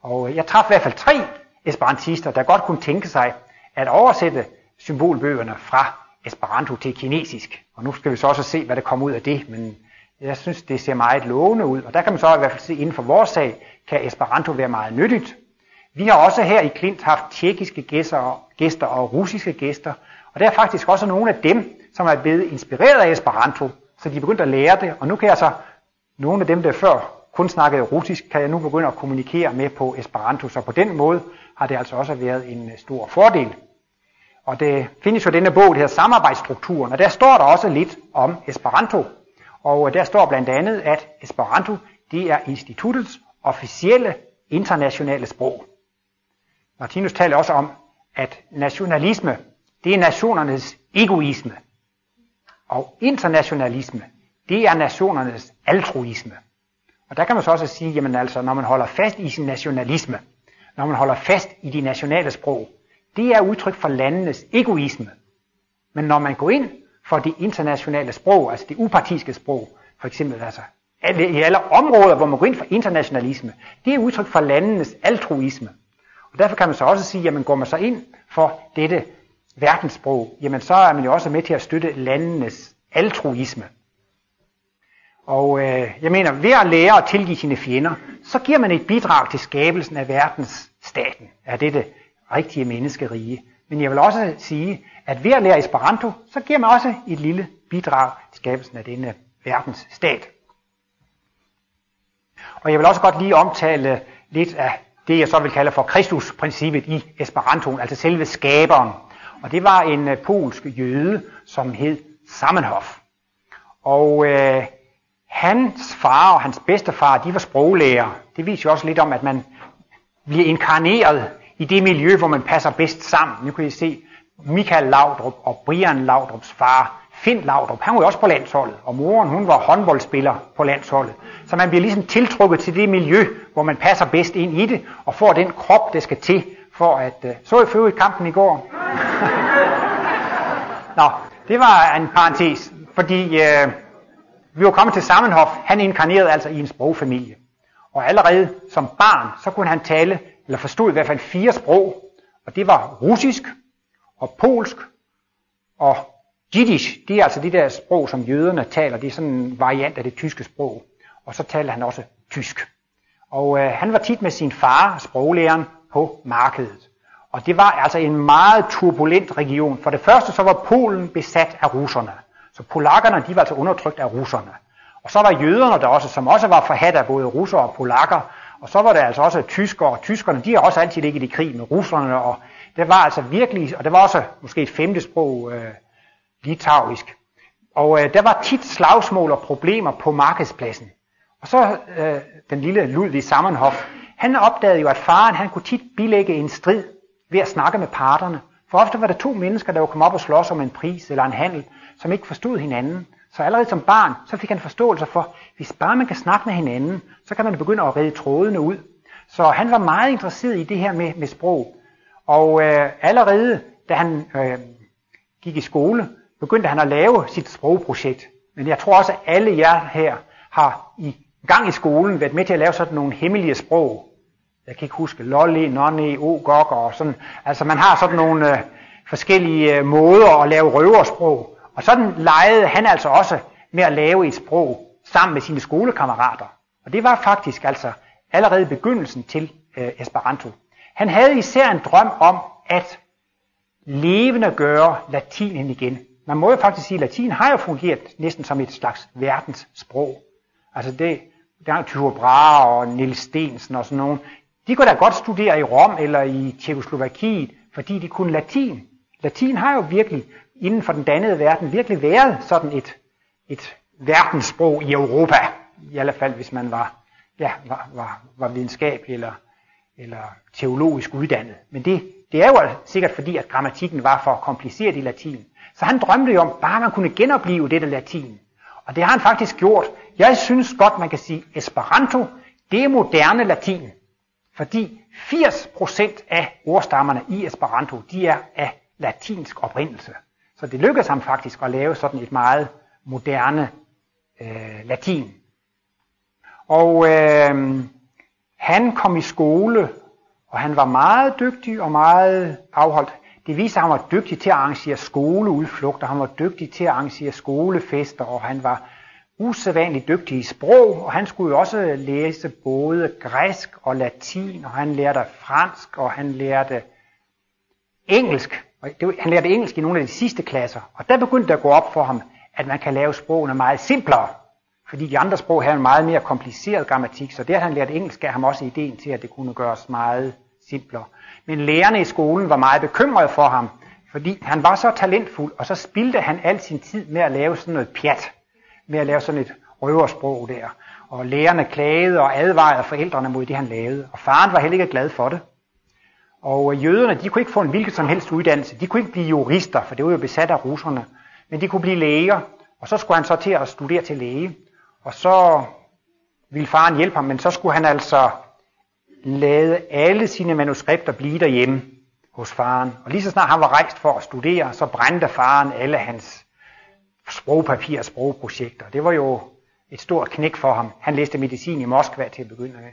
[SPEAKER 2] Og jeg traf i hvert fald tre esperantister, der godt kunne tænke sig at oversætte symbolbøgerne fra Esperanto til kinesisk. Og nu skal vi så også se, hvad der kommer ud af det, men jeg synes, det ser meget lovende ud. Og der kan man så i hvert fald se, inden for vores sag, kan Esperanto være meget nyttigt. Vi har også her i Klint haft tjekkiske gæster, gæster og russiske gæster, og der er faktisk også nogle af dem, som er blevet inspireret af Esperanto, så de er begyndt at lære det, og nu kan jeg så, nogle af dem, der før kun snakkede russisk, kan jeg nu begynde at kommunikere med på Esperanto, så på den måde har det altså også været en øh, stor fordel. Og det findes jo denne bog, der hedder Samarbejdsstrukturen, og der står der også lidt om Esperanto. Og øh, der står blandt andet, at Esperanto det er instituttets officielle internationale sprog. Martinus taler også om, at nationalisme, det er nationernes egoisme. Og internationalisme, det er nationernes altruisme. Og der kan man så også sige, jamen altså, når man holder fast i sin nationalisme, når man holder fast i de nationale sprog, det er udtryk for landenes egoisme. Men når man går ind for det internationale sprog, altså det upartiske sprog, for eksempel altså i alle områder, hvor man går ind for internationalisme, det er udtryk for landenes altruisme. Og derfor kan man så også sige, jamen går man så ind for dette verdenssprog, jamen så er man jo også med til at støtte landenes altruisme. Og øh, jeg mener, ved at lære at tilgive sine fjender, så giver man et bidrag til skabelsen af verdens staten, af dette rigtige menneskerige. Men jeg vil også sige, at ved at lære Esperanto, så giver man også et lille bidrag til skabelsen af denne verdens stat. Og jeg vil også godt lige omtale lidt af det, jeg så vil kalde for Kristusprincippet i Esperantoen, altså selve skaberen. Og det var en øh, polsk jøde, som hed Samenhof. Og øh, hans far og hans bedstefar, de var sproglærer. Det viser jo også lidt om, at man bliver inkarneret i det miljø, hvor man passer bedst sammen. Nu kan I se Michael Laudrup og Brian Laudrups far, Finn Laudrup, han var jo også på landsholdet, og moren hun var håndboldspiller på landsholdet. Så man bliver ligesom tiltrukket til det miljø, hvor man passer bedst ind i det, og får den krop, der skal til, for at... Øh, så I før i kampen i går? Nå, det var en parentes, fordi øh, vi var kommet til Sammenhof, han inkarnerede altså i en sprogfamilie. Og allerede som barn, så kunne han tale, eller forstod i hvert fald fire sprog, og det var russisk, og polsk, og Jiddisch, det er altså det der sprog, som jøderne taler. Det er sådan en variant af det tyske sprog. Og så talte han også tysk. Og øh, han var tit med sin far, sproglæreren, på markedet. Og det var altså en meget turbulent region. For det første så var Polen besat af russerne. Så polakkerne, de var altså undertrykt af russerne. Og så var jøderne der også, som også var forhat af både russer og polakker. Og så var der altså også tyskere, og tyskerne, de har også altid ligget i krig med russerne, og det var altså virkelig, og det var også måske et femte sprog, øh, litauisk. Og øh, der var tit slagsmål og problemer på markedspladsen. Og så øh, den lille Ludvig Sammenhof, han opdagede jo, at faren han kunne tit bilægge en strid ved at snakke med parterne. For ofte var der to mennesker, der var kommet op og slås om en pris eller en handel, som ikke forstod hinanden. Så allerede som barn, så fik han forståelse for, hvis bare man kan snakke med hinanden, så kan man begynde at redde trådene ud. Så han var meget interesseret i det her med, med sprog. Og øh, allerede da han øh, gik i skole, begyndte han at lave sit sprogprojekt. Men jeg tror også, at alle jer her har i gang i skolen været med til at lave sådan nogle hemmelige sprog. Jeg kan ikke huske, lolly, nonny, ogok og sådan. Altså man har sådan nogle øh, forskellige øh, måder at lave røversprog. Og sådan legede han altså også med at lave et sprog sammen med sine skolekammerater. Og det var faktisk altså allerede begyndelsen til øh, Esperanto. Han havde især en drøm om at levende gøre latinen igen. Man må jo faktisk sige, at latin har jo fungeret næsten som et slags verdenssprog. Altså det, der er Tycho Brahe og Niels Stensen og sådan nogen. De kunne da godt studere i Rom eller i Tjekoslovakiet, fordi de kunne latin. Latin har jo virkelig inden for den dannede verden virkelig været sådan et, et verdenssprog i Europa. I alle fald, hvis man var, ja, var, var, var videnskabelig eller, eller teologisk uddannet. Men det, det er jo sikkert fordi, at grammatikken var for kompliceret i latin. Så han drømte jo om, bare man kunne genopleve dette latin. Og det har han faktisk gjort. Jeg synes godt, man kan sige, Esperanto, det er moderne latin. Fordi 80% af ordstammerne i Esperanto, de er af latinsk oprindelse. Så det lykkedes ham faktisk at lave sådan et meget moderne øh, latin. Og øh, han kom i skole, og han var meget dygtig og meget afholdt. Det viser, at han var dygtig til at arrangere skoleudflugter, han var dygtig til at arrangere skolefester, og han var usædvanligt dygtig i sprog, og han skulle jo også læse både græsk og latin, og han lærte fransk, og han lærte engelsk. Og det, han lærte engelsk i nogle af de sidste klasser, og der begyndte det at gå op for ham, at man kan lave sprogene meget simplere. Fordi de andre sprog havde en meget mere kompliceret grammatik, så det at han lærte engelsk gav ham også ideen til, at det kunne gøres meget simplere. Men lærerne i skolen var meget bekymrede for ham, fordi han var så talentfuld, og så spildte han al sin tid med at lave sådan noget pjat, med at lave sådan et røversprog der. Og lærerne klagede og advarede forældrene mod det, han lavede. Og faren var heller ikke glad for det. Og øh, jøderne, de kunne ikke få en hvilket som helst uddannelse. De kunne ikke blive jurister, for det var jo besat af russerne. Men de kunne blive læger, og så skulle han så til at studere til læge. Og så ville faren hjælpe ham, men så skulle han altså lade alle sine manuskripter blive derhjemme hos faren. Og lige så snart han var rejst for at studere, så brændte faren alle hans sprogpapir og sprogprojekter. Det var jo et stort knæk for ham. Han læste medicin i Moskva til at begynde med.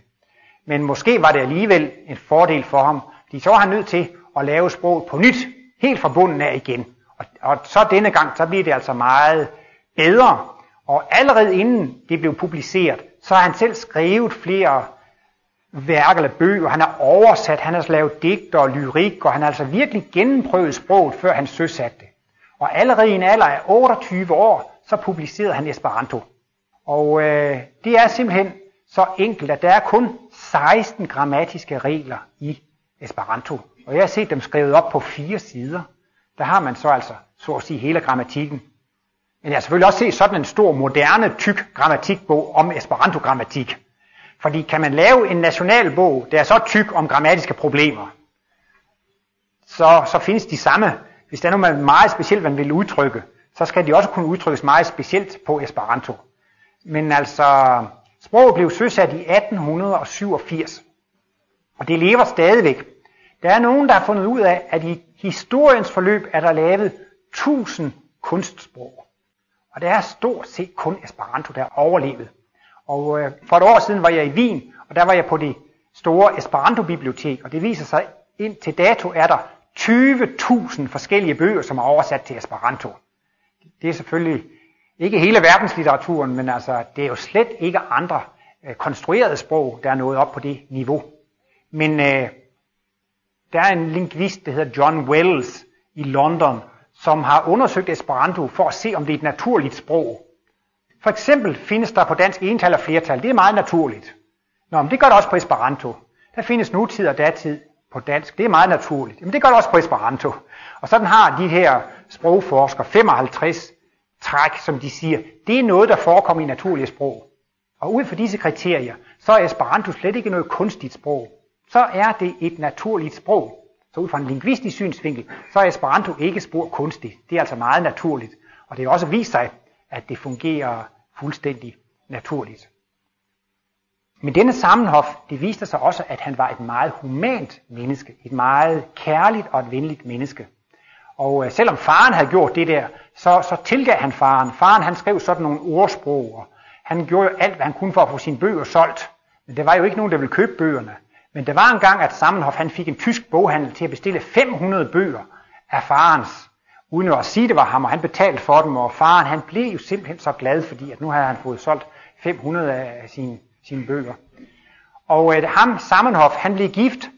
[SPEAKER 2] Men måske var det alligevel en fordel for ham, fordi så var han nødt til at lave sproget på nyt, helt fra bunden af igen. Og, og så denne gang, så bliver det altså meget bedre. Og allerede inden det blev publiceret, så har han selv skrevet flere værker eller bøger, han har oversat, han har lavet digter og lyrik, og han har altså virkelig gennemprøvet sproget, før han søsatte det. Og allerede i en alder af 28 år, så publicerede han Esperanto. Og øh, det er simpelthen så enkelt, at der er kun 16 grammatiske regler i Esperanto. Og jeg har set dem skrevet op på fire sider. Der har man så altså, så at sige, hele grammatikken. Men jeg har selvfølgelig også set sådan en stor, moderne, tyk grammatikbog om Esperanto-grammatik. Fordi kan man lave en nationalbog, der er så tyk om grammatiske problemer, så, så findes de samme. Hvis der er noget meget specielt, man vil udtrykke, så skal de også kunne udtrykkes meget specielt på Esperanto. Men altså, sproget blev søsat i 1887, og det lever stadigvæk. Der er nogen, der har fundet ud af, at i historiens forløb er der lavet 1000 kunstsprog. Og det er stort set kun Esperanto, der er overlevet. Og øh, for et år siden var jeg i Wien, og der var jeg på det store Esperanto-bibliotek, og det viser sig, ind til dato er der 20.000 forskellige bøger, som er oversat til Esperanto. Det er selvfølgelig ikke hele verdenslitteraturen, men altså, det er jo slet ikke andre øh, konstruerede sprog, der er nået op på det niveau. Men øh, der er en lingvist, der hedder John Wells i London, som har undersøgt Esperanto for at se, om det er et naturligt sprog. For eksempel findes der på dansk ental og flertal. Det er meget naturligt. Nå, men det gør det også på Esperanto. Der findes nutid og datid på dansk. Det er meget naturligt. Men det gør det også på Esperanto. Og sådan har de her sprogforskere 55 træk, som de siger, det er noget, der forekommer i naturlige sprog. Og ud fra disse kriterier, så er Esperanto slet ikke noget kunstigt sprog. Så er det et naturligt sprog. Så ud fra en lingvistisk synsvinkel, så er Esperanto ikke spor kunstigt. Det er altså meget naturligt. Og det har også vist sig, at det fungerer fuldstændig naturligt. Men denne Sammenhof, det viste sig også, at han var et meget humant menneske. Et meget kærligt og et venligt menneske. Og øh, selvom faren havde gjort det der, så, så tilgav han faren. Faren han skrev sådan nogle ordsprog, og han gjorde jo alt, hvad han kunne for at få sine bøger solgt. Men der var jo ikke nogen, der ville købe bøgerne. Men der var en gang, at Sammenhof han fik en tysk boghandel til at bestille 500 bøger af farens uden at sige, det var ham, og han betalte for dem, og faren han blev jo simpelthen så glad, fordi at nu havde han fået solgt 500 af sine, sine bøger. Og øh, ham, Sammenhof, han blev gift,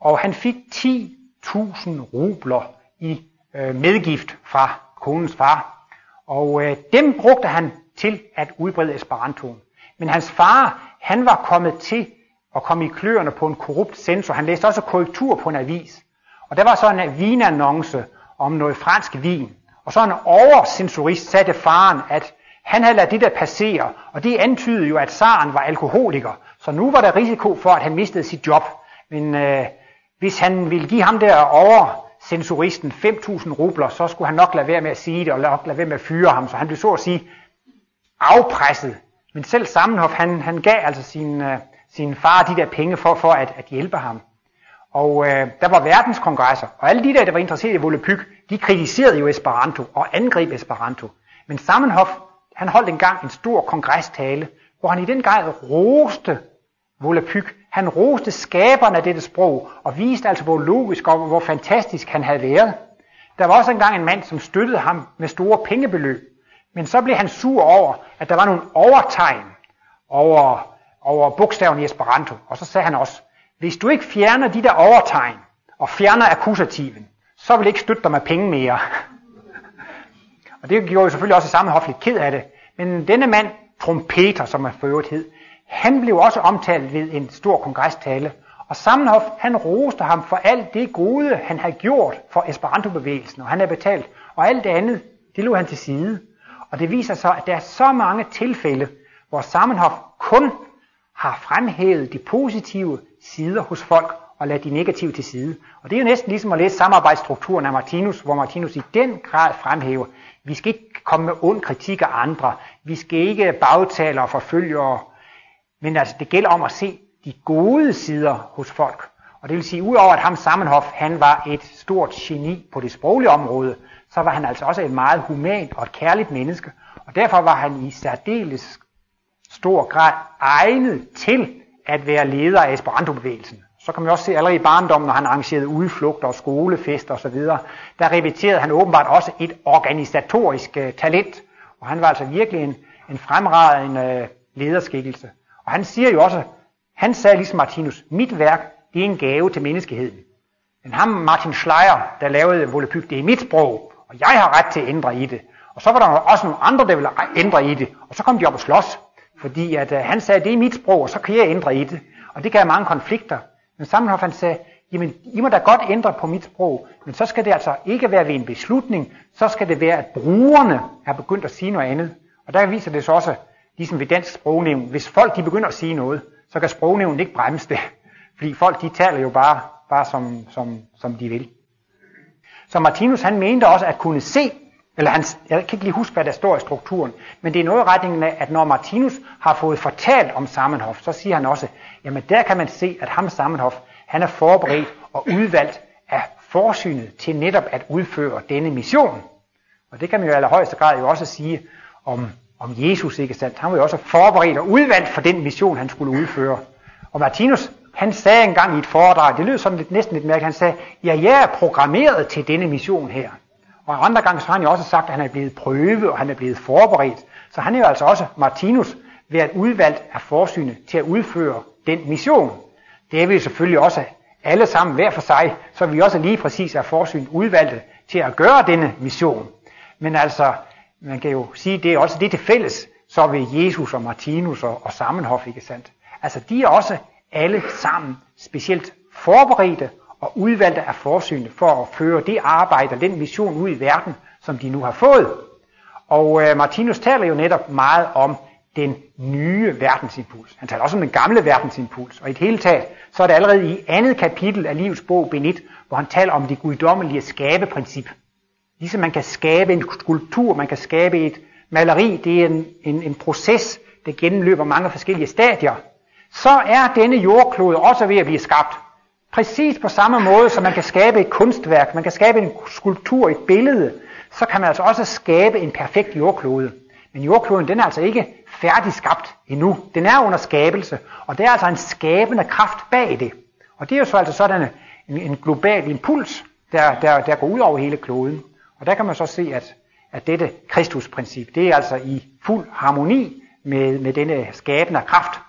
[SPEAKER 2] og han fik 10.000 rubler i øh, medgift fra konens far. Og øh, dem brugte han til at udbrede Esperantoen. Men hans far, han var kommet til og kom i kløerne på en korrupt censor. Han læste også korrektur på en avis. Og der var så en vinannonce, om noget fransk vin. Og så en oversensorist sagde faren, at han havde ladet det der passere, og det antydede jo, at Saren var alkoholiker. Så nu var der risiko for, at han mistede sit job. Men øh, hvis han ville give ham der over censuristen 5.000 rubler, så skulle han nok lade være med at sige det, og nok lade være med at fyre ham. Så han blev så at sige afpresset. Men selv Sammenhof, han, han gav altså sin, øh, sin far de der penge for, for at, at hjælpe ham. Og øh, der var verdenskongresser, og alle de der, der var interesseret i Volapyk, de kritiserede jo Esperanto og angreb Esperanto. Men Sammenhof, han holdt engang en stor kongrestale, hvor han i den grad roste Volapyk. Han roste skaberne af dette sprog, og viste altså, hvor logisk og hvor fantastisk han havde været. Der var også engang en mand, som støttede ham med store pengebeløb. Men så blev han sur over, at der var nogle overtegn over, over bogstaven i Esperanto. Og så sagde han også, hvis du ikke fjerner de der overtegn, og fjerner akkusativen, så vil jeg ikke støtte dig med penge mere. og det gjorde jo selvfølgelig også samme hof lidt ked af det. Men denne mand, trompeter, som han for øvrigt hed, han blev også omtalt ved en stor kongrestale. Og Sammenhof, han roste ham for alt det gode, han havde gjort for Esperanto-bevægelsen, og han havde betalt. Og alt det andet, det lå han til side. Og det viser sig, at der er så mange tilfælde, hvor Sammenhof kun har fremhævet de positive sider hos folk og lade de negative til side. Og det er jo næsten ligesom at læse samarbejdsstrukturen af Martinus, hvor Martinus i den grad fremhæver, vi skal ikke komme med ond kritik af andre, vi skal ikke bagtale og forfølge, men altså det gælder om at se de gode sider hos folk. Og det vil sige, udover at ham Sammenhof, han var et stort geni på det sproglige område, så var han altså også et meget humant og et kærligt menneske. Og derfor var han i særdeles stor grad egnet til at være leder af Esperanto-bevægelsen. Så kan man også se allerede i barndommen, når han arrangerede udflugter og skolefester osv., der repeterede han åbenbart også et organisatorisk uh, talent. Og han var altså virkelig en, en fremragende uh, lederskikkelse. Og han siger jo også, Han sagde ligesom Martinus, mit værk, det er en gave til menneskeheden. Men ham, Martin Schleier, der lavede Volapyk, det er mit sprog, og jeg har ret til at ændre i det. Og så var der også nogle andre, der ville ændre i det, og så kom de op og slås. Fordi at, øh, han sagde, det er mit sprog, og så kan jeg ændre i det. Og det gav mange konflikter. Men Sammenhoff han sagde, jamen I må da godt ændre på mit sprog, men så skal det altså ikke være ved en beslutning, så skal det være, at brugerne er begyndt at sige noget andet. Og der viser det så også, ligesom ved dansk sprognævn, hvis folk de begynder at sige noget, så kan sprognævnen ikke bremse det. Fordi folk de taler jo bare, bare som, som, som de vil. Så Martinus han mente også at kunne se, eller han, jeg kan ikke lige huske, hvad der står i strukturen, men det er noget i retningen af, at når Martinus har fået fortalt om Sammenhof, så siger han også, jamen der kan man se, at ham Sammenhof, han er forberedt og udvalgt af forsynet til netop at udføre denne mission. Og det kan man jo i allerhøjeste grad jo også sige om, om Jesus, ikke sandt? Han var jo også forberedt og udvalgt for den mission, han skulle udføre. Og Martinus, han sagde engang i et foredrag, det lød sådan lidt, næsten lidt mærkeligt, han sagde, ja, jeg er programmeret til denne mission her. Og andre gange så har han jo også sagt, at han er blevet prøvet, og han er blevet forberedt. Så han er jo altså også, Martinus, været udvalgt af forsynet til at udføre den mission. Det er vi selvfølgelig også alle sammen hver for sig, så vi også lige præcis er forsyn udvalgte til at gøre denne mission. Men altså, man kan jo sige, det er også det til fælles, så ved Jesus og Martinus og, og Sammenhof, ikke sandt? Altså, de er også alle sammen specielt forberedte og udvalgte af forsynet for at føre det arbejde og den mission ud i verden, som de nu har fået. Og øh, Martinus taler jo netop meget om den nye verdensimpuls. Han taler også om den gamle verdensimpuls. Og i det hele taget, så er det allerede i andet kapitel af livets bog, Benit, hvor han taler om det guddommelige skabeprincip. Ligesom man kan skabe en skulptur, man kan skabe et maleri, det er en, en, en proces, der gennemløber mange forskellige stadier. Så er denne jordklode også ved at blive skabt. Præcis på samme måde, som man kan skabe et kunstværk, man kan skabe en skulptur, et billede, så kan man altså også skabe en perfekt jordklode. Men jordkloden, den er altså ikke færdig skabt endnu. Den er under skabelse, og det er altså en skabende kraft bag det. Og det er jo så altså sådan en, en global impuls, der, der, der går ud over hele kloden. Og der kan man så se, at, at dette Kristusprincip, det er altså i fuld harmoni med, med denne skabende kraft.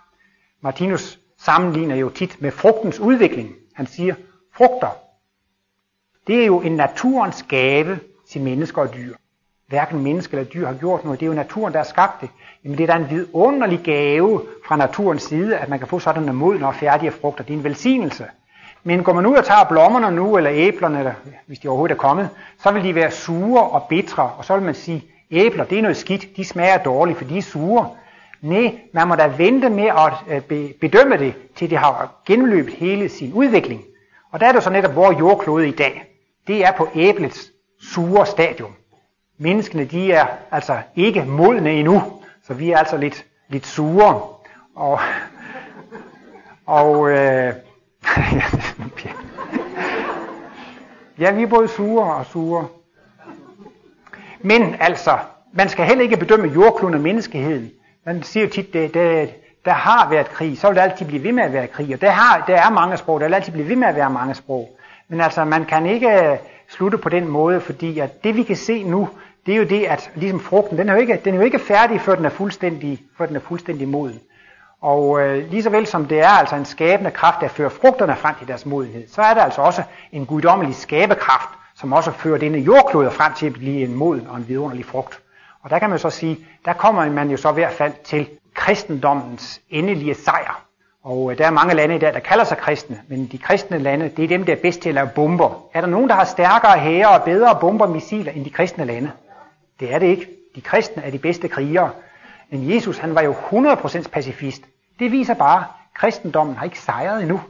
[SPEAKER 2] Martinus sammenligner jo tit med frugtens udvikling. Han siger, frugter, det er jo en naturens gave til mennesker og dyr. Hverken menneske eller dyr har gjort noget. Det er jo naturen, der har skabt det. Jamen det er da en vidunderlig gave fra naturens side, at man kan få sådan en modne og færdige frugter. Det er en velsignelse. Men går man ud og tager blommerne nu, eller æblerne, eller hvis de overhovedet er kommet, så vil de være sure og bitre, og så vil man sige, æbler, det er noget skidt, de smager dårligt, for de er sure. Nej, man må da vente med at øh, bedømme det, til det har gennemløbet hele sin udvikling. Og der er det så netop vores jordklode i dag. Det er på æblets sure stadium. Menneskene, de er altså ikke modne endnu, så vi er altså lidt, lidt sure. Og, og øh, ja, vi er både sure og sure. Men altså, man skal heller ikke bedømme jordkloden og menneskeheden. Man siger jo tit, det, det, der har været krig, så vil der altid blive ved med at være krig. Og der, har, der er mange sprog, der vil altid blive ved med at være mange sprog. Men altså, man kan ikke øh, slutte på den måde, fordi at det vi kan se nu, det er jo det, at ligesom frugten, den er jo ikke, den er jo ikke færdig, før den er fuldstændig, før den er fuldstændig moden. Og øh, lige så vel som det er altså en skabende kraft, der fører frugterne frem til deres modenhed, så er der altså også en guddommelig skabekraft, som også fører denne jordklode frem til at blive en moden og en vidunderlig frugt. Og der kan man så sige, der kommer man jo så i hvert fald til kristendommens endelige sejr. Og øh, der er mange lande i dag, der kalder sig kristne, men de kristne lande, det er dem, der er bedst til at lave bomber. Er der nogen, der har stærkere hære og bedre bomber og missiler end de kristne lande? Det er det ikke. De kristne er de bedste krigere. Men Jesus, han var jo 100% pacifist. Det viser bare, at kristendommen har ikke sejret endnu.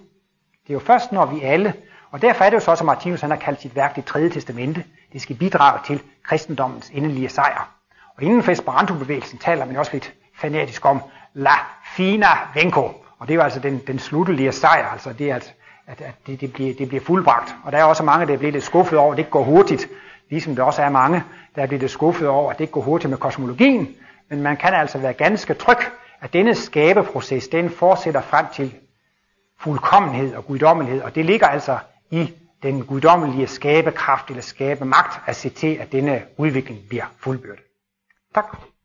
[SPEAKER 2] Det er jo først, når vi alle, og derfor er det jo så, at Martinus han har kaldt sit værk det tredje testamente, det skal bidrage til kristendommens endelige sejr. Og inden for Esperanto-bevægelsen taler man også lidt fanatisk om la fina venko, og det er jo altså den, den sluttelige sejr, altså det, at, at, at det, det, bliver, det bliver fuldbragt. Og der er også mange, der bliver lidt skuffet over, at det ikke går hurtigt, ligesom der også er mange, der bliver lidt skuffet over, at det ikke går hurtigt med kosmologien, men man kan altså være ganske tryg, at denne skabeproces, den fortsætter frem til fuldkommenhed og guddommelighed, og det ligger altså i den guddommelige skabekraft eller skabemagt at se til, at denne udvikling bliver fuldbyrdet. Tak.